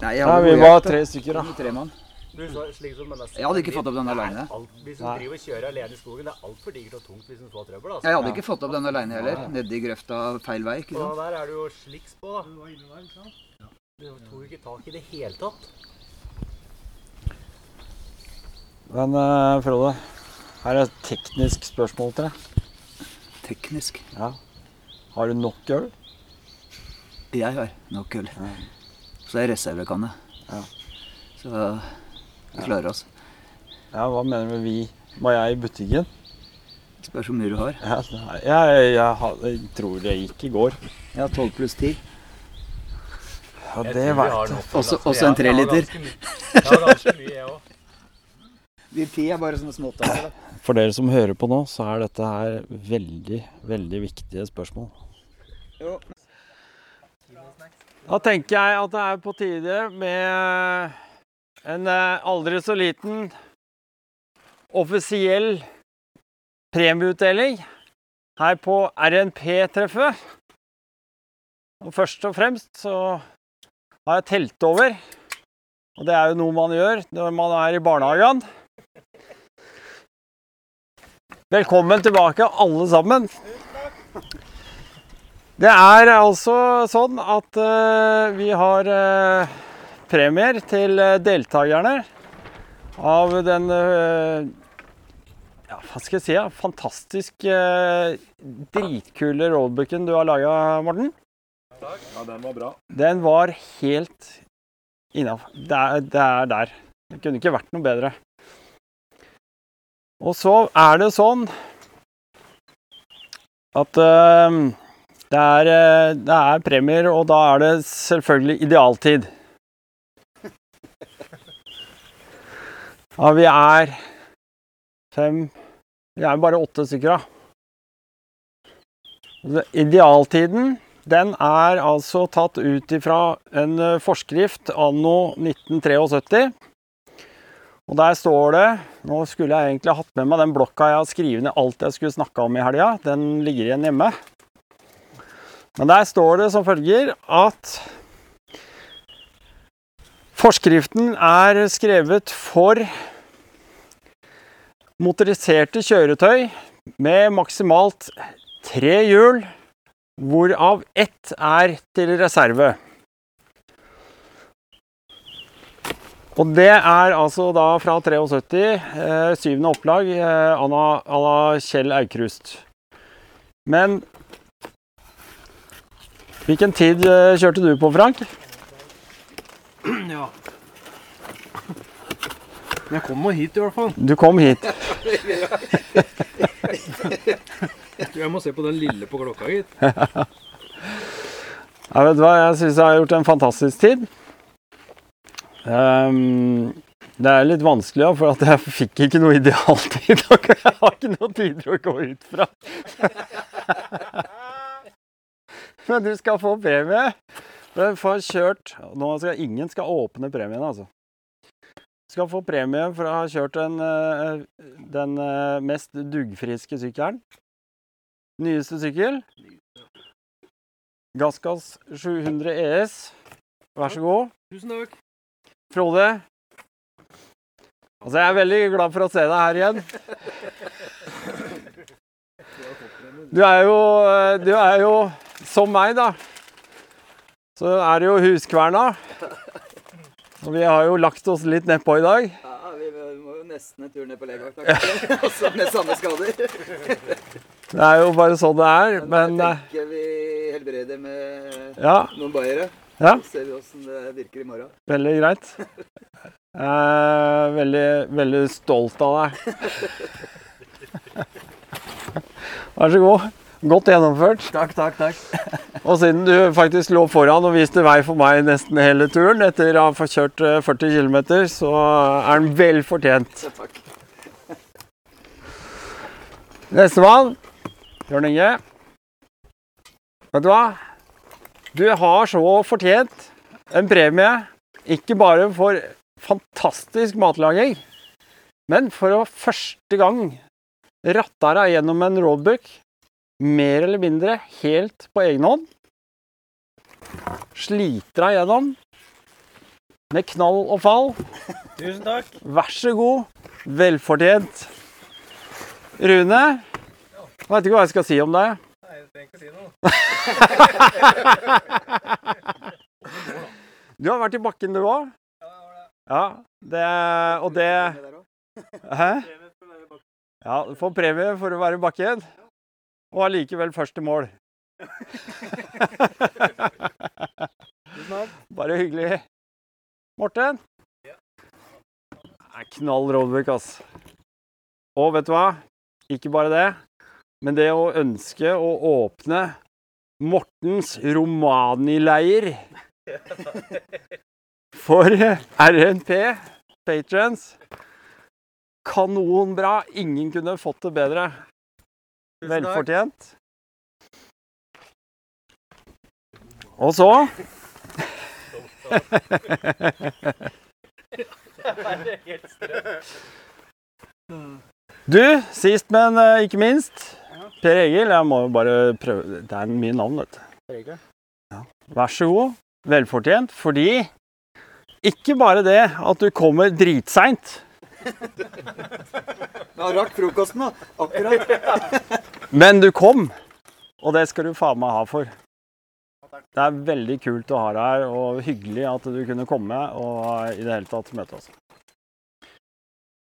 Nei, jeg Nei, hadde vi god var hjelp, da. tre stykker, da. Tre mann. Du, så, slik som denne Jeg hadde ikke fått opp den aleine. Hvis du driver og kjører alene i skogen, det er altfor digert og tungt hvis du får trøbbel. altså. Jeg hadde ikke fått opp den aleine heller. Nedi grøfta feil vei. ikke Og sant? der er det jo sliks på. da. Du tok jo ikke tak i det hele tatt. Men eh, Frode, her er et teknisk spørsmål til deg. Teknisk. Ja. Har du nok øl? Jeg har nok øl. Så er reservekanne. Ja. Så vi klarer oss. Ja, hva mener du med vi? Var jeg i butikken? Spørs hvor mye du har. Ja, jeg, jeg, jeg, jeg tror det gikk i går. Jeg har 12 pluss 10. Ja, det veit jeg. Også, også en treliter. Jeg har ganske mye, jeg òg. De ti er bare sånne småtaller. For dere som hører på nå, så er dette her veldig, veldig viktige spørsmål. Jo. Da tenker jeg at det er på tide med en eh, aldri så liten offisiell premieutdeling her på RNP-treffet. Og først og fremst så har jeg telt over, og det er jo noe man gjør når man er i barnehagen. Velkommen tilbake, alle sammen. Det er altså sånn at uh, vi har uh, premier til eh, deltakerne av den uh, ja, hva skal jeg si, ja, fantastisk dritkule roadbooken du har laga, Morten. Ja, den var bra. Den var helt innafor. Det, det er der. Det kunne ikke vært noe bedre. Og så er det sånn at det, er, eh, det er premier, og da er det selvfølgelig idealtid. Ja, vi er fem Vi er bare åtte stykker, da. Idealtiden den er altså tatt ut ifra en eh, forskrift anno 1973. Og der står det Nå skulle jeg egentlig hatt med meg den blokka jeg har skrevet ned alt jeg skulle snakke om i helga. Den ligger igjen hjemme. Men der står det som følger at forskriften er skrevet for motoriserte kjøretøy med maksimalt tre hjul, hvorav ett er til reserve. Og det er altså da fra 73, eh, syvende opplag, eh, la Kjell Aukrust. Men hvilken tid eh, kjørte du på, Frank? Ja. Jeg kom nå hit, i hvert fall. Du kom hit. Jeg tror jeg må se på den lille på klokka, gitt. Ja, vet hva, jeg syns jeg har gjort en fantastisk tid. Um, det er litt vanskelig, ja, for at jeg fikk ikke noe idealtid. Jeg har ikke noe tider å gå ut fra. Men du skal få premie. Du får kjørt Nå skal ingen skal åpne premien, altså. Du skal få premie for å ha kjørt den, eh, den eh, mest duggfriske sykkelen. Nyeste sykkel. Gassgass 700 ES. Vær så god. Tusen takk. Frode. Altså, jeg er veldig glad for å se deg her igjen. Du er jo, du er jo som meg, da. Så er det jo huskverna. Og vi har jo lagt oss litt nedpå i dag. Ja, vi må jo nesten en tur ned på legevakta. Også med samme skader. Det er jo bare sånn det er. Men eh, tenker vi helbreder med Ja. noen bayere. Ja. Så ser vi åssen det virker i morgen. veldig greit. Jeg er veldig, veldig stolt av deg. Vær så god. Godt gjennomført. Takk, takk, takk. Og siden du faktisk lå foran og viste vei for meg nesten hele turen, etter å ha fått kjørt eh, 40 km, så er den vel fortjent. Takk. Nestemann. Bjørn Inge. Vet du hva? Du har så fortjent en premie, ikke bare for fantastisk matlaging, men for å første gang ratta deg gjennom en roadbook, mer eller mindre helt på egen hånd. Sliter deg gjennom med knall og fall. Tusen takk. Vær så god. Velfortjent. Rune, veit ikke hva jeg skal si om deg. Nei, jeg trenger ikke si noe. Du har vært i bakken, du òg? Ja, det Og det Hæ? Ja, du får premie for å være i bakken, og allikevel først i mål. Bare hyggelig. Morten? Er knall roadbook, ass. Og vet du hva? Ikke bare det, men det å ønske å åpne Mortens Romani-leir for RNP, patrons. Kanonbra. Ingen kunne fått det bedre. Velfortjent. Og så Du, sist, men eh, ikke minst. Per Egil. Jeg må jo bare prøve Det er mye navn, vet du. Ja. Vær så god. Velfortjent. Fordi ikke bare det at du kommer dritseint, Ja, rakk frokosten, da. Akkurat. men du kom. Og det skal du faen meg ha for. Det er veldig kult å ha deg her, og hyggelig at du kunne komme og i det hele tatt møte oss.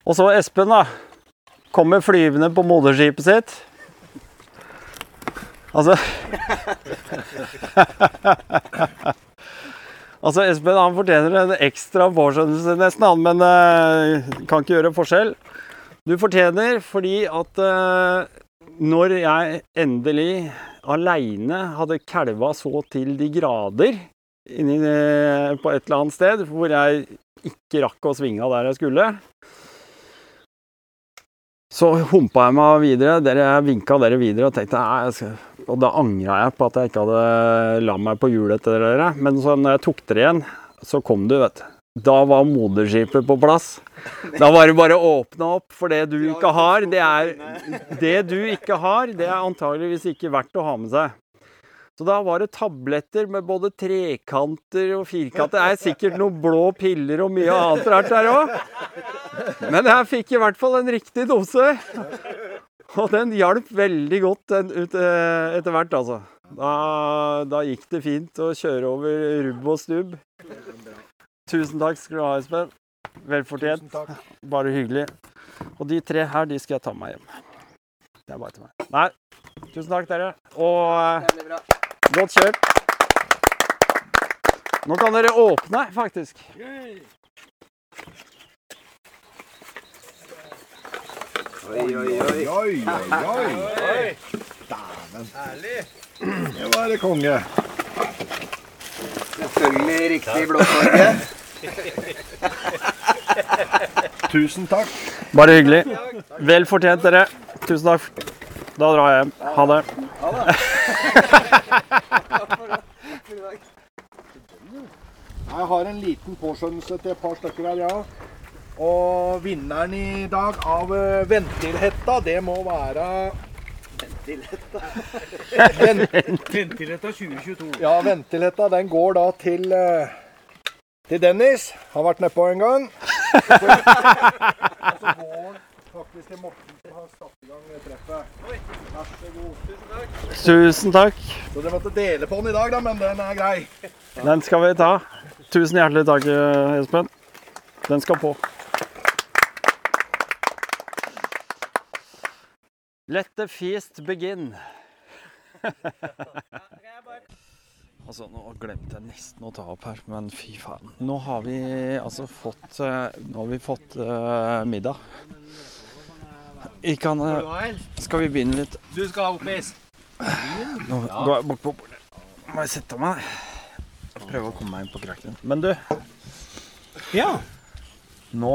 Og så Espen, da. Kommer flyvende på moderskipet sitt. Altså Altså, Espen han fortjener en ekstra påskjønnelse nesten, han, men uh, kan ikke gjøre forskjell. Du fortjener fordi at uh, når jeg endelig aleine hadde kalva så til de grader inni, eh, på et eller annet sted hvor jeg ikke rakk å svinge av der jeg skulle, så humpa jeg meg videre. Dere, vinka dere videre og tenkte nei, og da angra jeg på at jeg ikke hadde la meg på hjulet etter dere. Men så når jeg tok dere igjen, så kom du, vet du. Da var moderskipet på plass. Da var det bare å åpne opp, for det du ikke har, det er Det du ikke har, det er antageligvis ikke verdt å ha med seg. Så da var det tabletter med både trekanter og firkanter. Det er sikkert noen blå piller og mye annet rart der òg. Men jeg fikk i hvert fall en riktig dose. Og den hjalp veldig godt den, ut, eh, etter hvert, altså. Da, da gikk det fint å kjøre over rubb og stubb. Tusen takk skal du ha, Espen. Velfortjent. Bare hyggelig. Og de tre her, de skal jeg ta med meg hjem. Det er bare til meg. Nei, tusen takk, dere. Og eh, godt kjørt. Nå kan dere åpne, faktisk. Oi, oi, oi. Oi, oi, oi. Men det var det konge. Selvfølgelig riktig blåfarge. Tusen takk. Bare hyggelig. Vel fortjent, dere. Tusen takk. Da drar jeg hjem. Ha det. Jeg har en liten påskjønnelse til et par stykker her, ja. Og vinneren i dag av eh, Ventilhetta, det må være Ventilhetta Ventilhetta 2022. Ja, Ventilhetta, den går da til eh, til Dennis. Har vært nedpå en gang. Og så går den faktisk til Morten, har satt i gang treffet. Vær så god. Tusen takk. Så dere måtte dele på den i dag, da, men den er grei. Den skal vi ta. Tusen hjertelig takk, eh, Espen. Den skal på. Let the feast begin. altså, nå glemte jeg nesten å ta opp her, men fy faen. Nå har vi altså fått eh, Nå har vi fått uh, middag. Vi kan eh, Skal vi begynne litt? Du skal ha oppis. Nå går jeg bort på bordet. Må jeg sette meg? Prøve å komme meg inn på krakken. Men du, Ja. nå,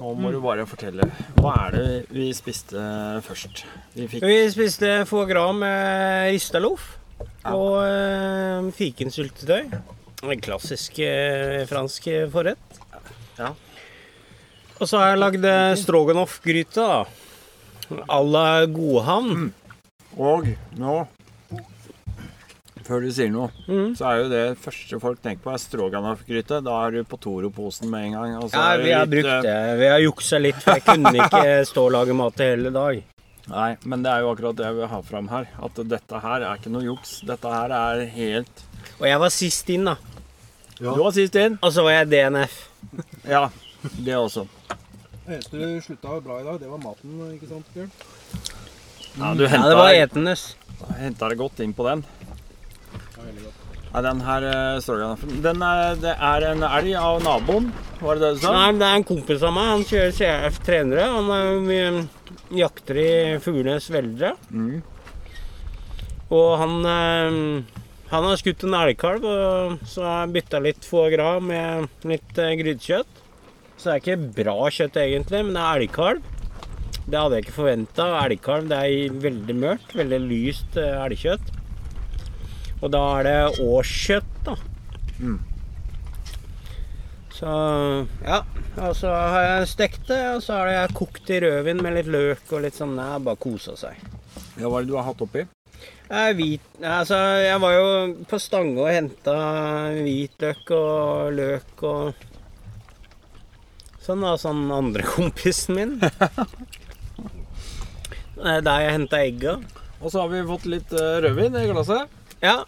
nå må du bare fortelle. Hva er det vi spiste først? Vi fikk Vi spiste foie gras med rista loff og eh, fikensyltetøy. En klassisk eh, fransk forrett. Ja. Og så har jeg lagd eh, stroganoff-gryte, da. À la Godhavn. Og nå før du sier noe, mm. så er jo det første folk tenker på, er stroganoff-gryte. Da er du på Toro-posen med en gang. Ja, vi har litt, brukt eh, det. Vi har juksa litt, for jeg kunne ikke stå og lage mat i hele dag. Nei, men det er jo akkurat det jeg vil ha fram her. At dette her er ikke noe juks. Dette her er helt Og jeg var sist inn, da. Du var sist inn. Og så var jeg DNF. Ja, det også. Det eneste du slutta bra i dag, det var maten, ikke sant, Bjørn? Ja, du Ja, henta det var etenes. henta det godt inn på den. Nei, den her eh, Den er, Det er en elg av naboen, var det det du sa? Nei, det er en kompis av meg. Han kjører CF-trenere. Han er mye jakter i Fuglenes Veldre. Mm. Og han eh, Han har skutt en elgkalv, og så har jeg bytta litt foie gras med litt eh, grytekjøtt. Så det er ikke bra kjøtt egentlig, men det er elgkalv. Det hadde jeg ikke forventa. Elgkalv det er veldig mørkt, veldig lyst eh, elgkjøtt. Og da er det årskjøtt, da. Mm. Så ja. Og så har jeg stekt det, og så har jeg kokt i rødvin med litt løk og litt sånn. Det er bare kosa seg. Ja, Hva er det du har hatt oppi? Jeg, hvit, altså, jeg var jo på Stange og henta hvitløk og løk og Sånn var sånn andre kompisen min. Er Der jeg henta egga. Og så har vi fått litt eh, rødvin i glasset. Ja.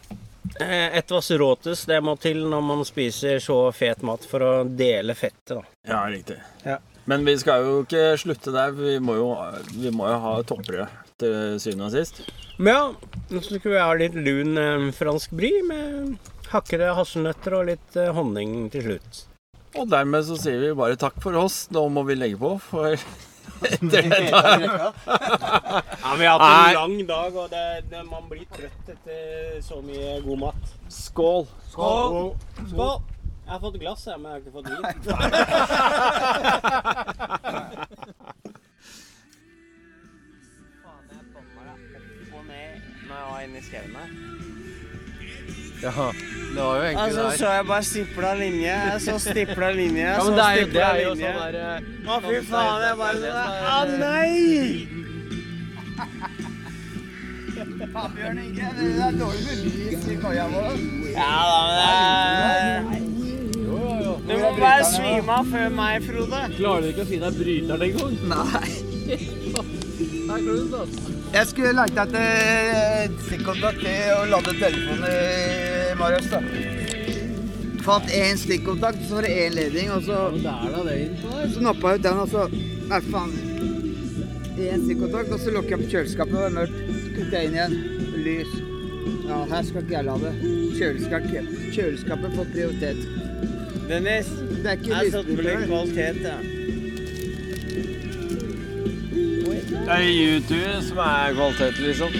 eh, Et vass råtes, det må til når man spiser så fet mat for å dele fettet, da. Ja, riktig. Ja. Men vi skal jo ikke slutte der. Vi må jo, vi må jo ha topprød til syvende og sist. Men ja, nå skulle vi ha litt lun eh, fransk bry med hakkede hasselnøtter og litt eh, honning til slutt. Og dermed så sier vi bare takk for oss. Nå må vi legge på, for etter her Ja, Vi har hatt Nei. en lang dag, og det, det, man blir trøtt etter så mye god mat. Skål. Skål! Skål! Jeg har fått glass, jeg, men jeg har ikke fått vin. Ja, det var jo egentlig Altså, der. så jeg bare stipla linje, så stipla linje, Ja, så det er det stipla er linje. sånn der eh, Å, fy faen, jeg bare det er sånn Å, er- nei! Bjørn Inge, det er dårlig med lys i koia vår. Ja da, men det Du må bare svime av før meg, Frode. Klarer du ikke å si deg bryteren engang? Nei. Nei, kluss, ass. Jeg skulle lagt etter stikkontakt til å lade telefonen i Marius, da. Fant én stikkontakt, så var det én ledning, og så der. Så nappa jeg ut den, og så Nei, faen. Én stikkontakt, og så lukker jeg på kjøleskapet, og det er mørkt. Kutter jeg inn igjen. Lys. Ja, her skal ikke jeg lade. Kjøleskapet, kjøleskapet får prioritet. Dennis, Det er ikke jeg satt på litt kvalitet, ja. Det er YouTube som er kvalitet, liksom.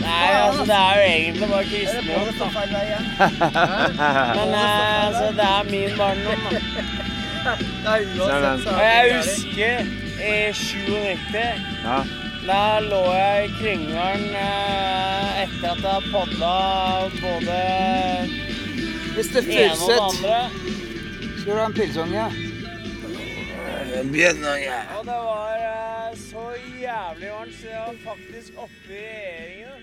Nei, altså det er jo egentlig bare kristendommen, da. Men eh, altså, det er min barndom, da. Og jeg husker i 97 Ja. Da lå jeg i Kringaren eh, etter at jeg hadde podda både det andre. Skal du ha en pilsunge? Og det var eh, jævlig varmt, så jeg var faktisk oppe i regjeringen.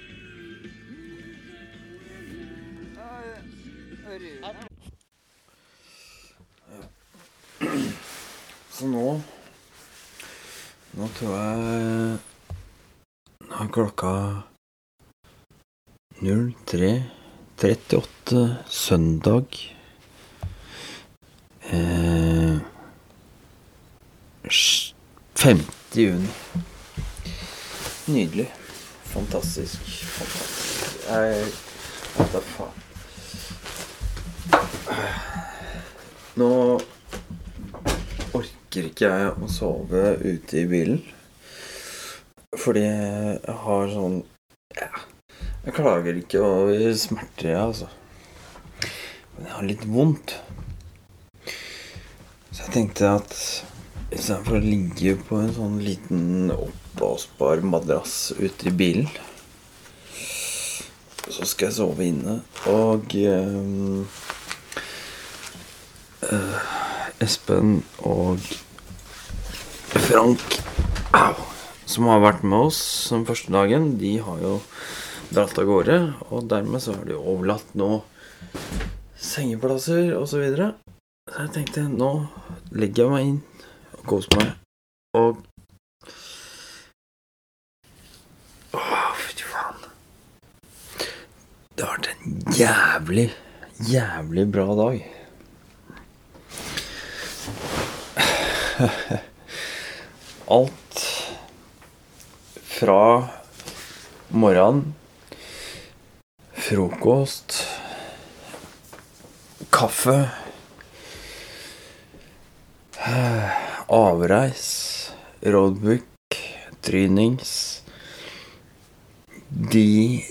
Så nå Nå tror jeg Nå er klokka 03.38 søndag. Eh, sj- 5. juni. Nydelig. Fantastisk. Fantastisk. Jeg Hva faen. Nå orker ikke jeg å sove ute i bilen. Fordi jeg har sånn Ja, jeg klager ikke over smerter, jeg, altså. Men jeg har litt vondt. Så jeg tenkte at istedenfor å ligge på en sånn liten oppblåsbar madrass ute i bilen, så skal jeg sove inne. Og ehm, eh, Espen og Frank, au, som har vært med oss den første dagen, de har jo dratt av gårde. Og dermed så har de overlatt nå sengeplasser osv. Så, så jeg tenkte nå legger jeg meg inn og koser meg. Og Åh, fy faen. Det har vært en jævlig, jævlig bra dag. Alt fra morgenen, frokost, kaffe, avreis, roadbook, trynings De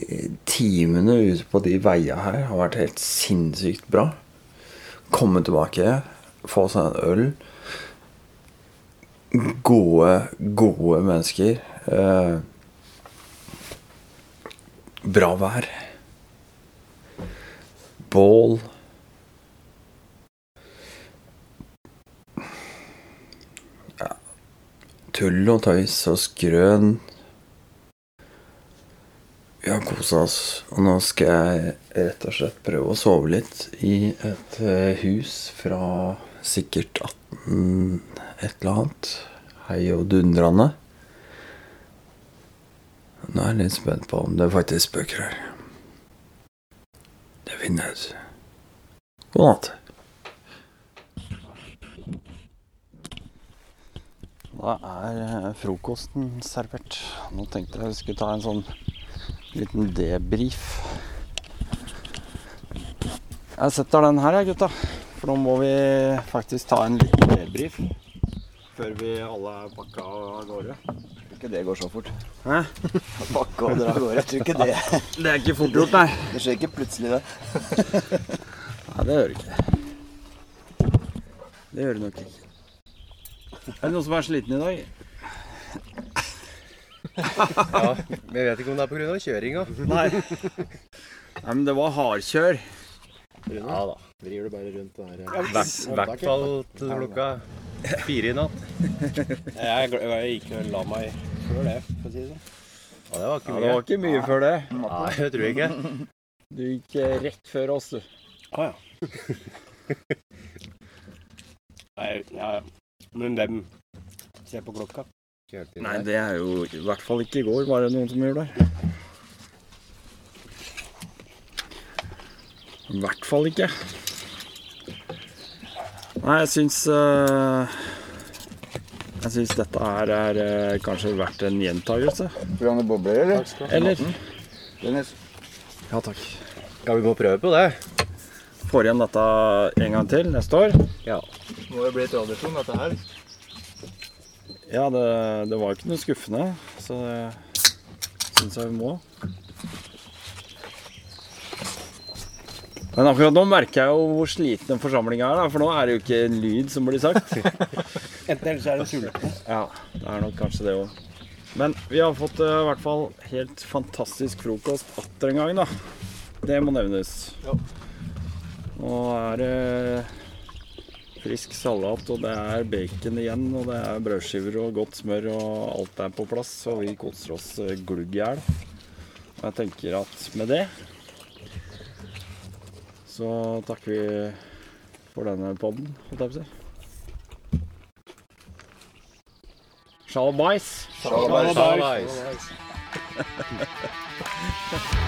timene ute på de veiene her har vært helt sinnssykt bra. Komme tilbake, få seg en øl gode, gode mennesker. Eh, bra vær. Bål. Ja. Tull og tøys og skrøn. Vi har kosa oss, og nå skal jeg rett og slett prøve å sove litt i et eh, hus fra sikkert 18 et eller annet. Hei og dundrende. Nå er jeg litt spent på om det faktisk spøker her. Det finner jeg. God natt. Da er eh, frokosten servert. Nå tenkte jeg vi skulle ta en sånn liten debrief. Jeg setter den her, jeg, gutta. For nå må vi faktisk ta en liten debrief. Før vi alle er pakka av gårde. Tror ikke det går så fort. Hæ? Pakke og dra av gårde. Jeg tror ikke det Det er ikke fort gjort, nei. Det skjer ikke plutselig, det. Nei, det gjør det ikke. Det gjør det nok ikke. Er det noen som er sliten i dag? Ja, men jeg vet ikke om det er pga. kjøringa. Nei. Nei, men det var hardkjør. Ja da. Vrir du bare rundt Ja, her. hvert- hvert fall til klokka fire i natt. Jeg, jeg gikk og la meg før det, for å si det sånn. Ja, det var ikke Ja, mye. det var ikke mye før det. Nei, det tror jeg ikke. Du gikk eh, rett før oss, du. Å ja. Nei, ja, ja. Men dem ser på klokka. Nei, det er jo i hvert fall ikke i går, var det noen som gjorde det. I hvert fall ikke. Nei, jeg syns uh, Jeg syns dette her er uh, kanskje verdt en gjentagelse. Vil du bobler, eller? Takk, Eller? Dennis. Ja, takk. Ja, vi må prøve på det. Får igjen dette en gang til neste år. Ja. Må jo bli tradisjon, dette her. Ja, det, det var jo ikke noe skuffende, så det syns jeg vi må. Men akkurat nå merker jeg jo hvor sliten den forsamlinga er, da, for nå er det jo ikke en lyd som blir sagt. Enten eller så er det tullete. Ja, det er nok kanskje det òg. Men vi har fått eh, i hvert fall helt fantastisk frokost atter en gang, da. Det må nevnes. Ja. Nå er det uh, frisk salat, og det er bacon igjen, og det er brødskiver og godt smør, og alt er på plass. Og vi koser oss eh, glugg i hjel. Og jeg tenker at med det så takker vi for denne podden, holdt jeg på å si. Sjalabais. Sjalabais.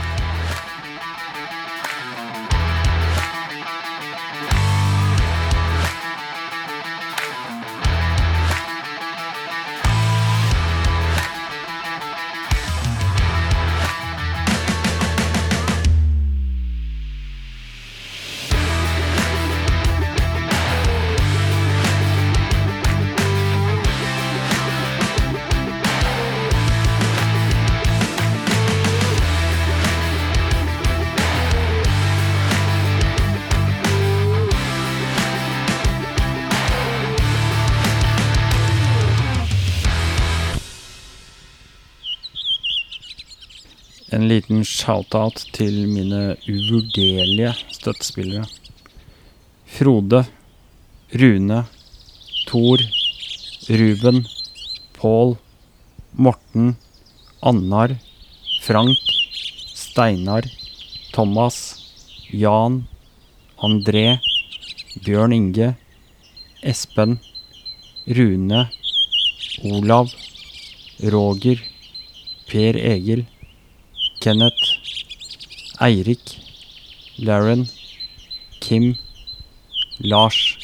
En liten shout-out til mine uvurderlige støttespillere. Frode, Rune, Thor, Ruben, Pål, Morten, Annar, Frank, Steinar, Thomas, Jan, André, Bjørn Inge, Espen, Rune, Olav, Roger, Per Egil, Kenneth, Eirik, Lauren, Kim, Lars,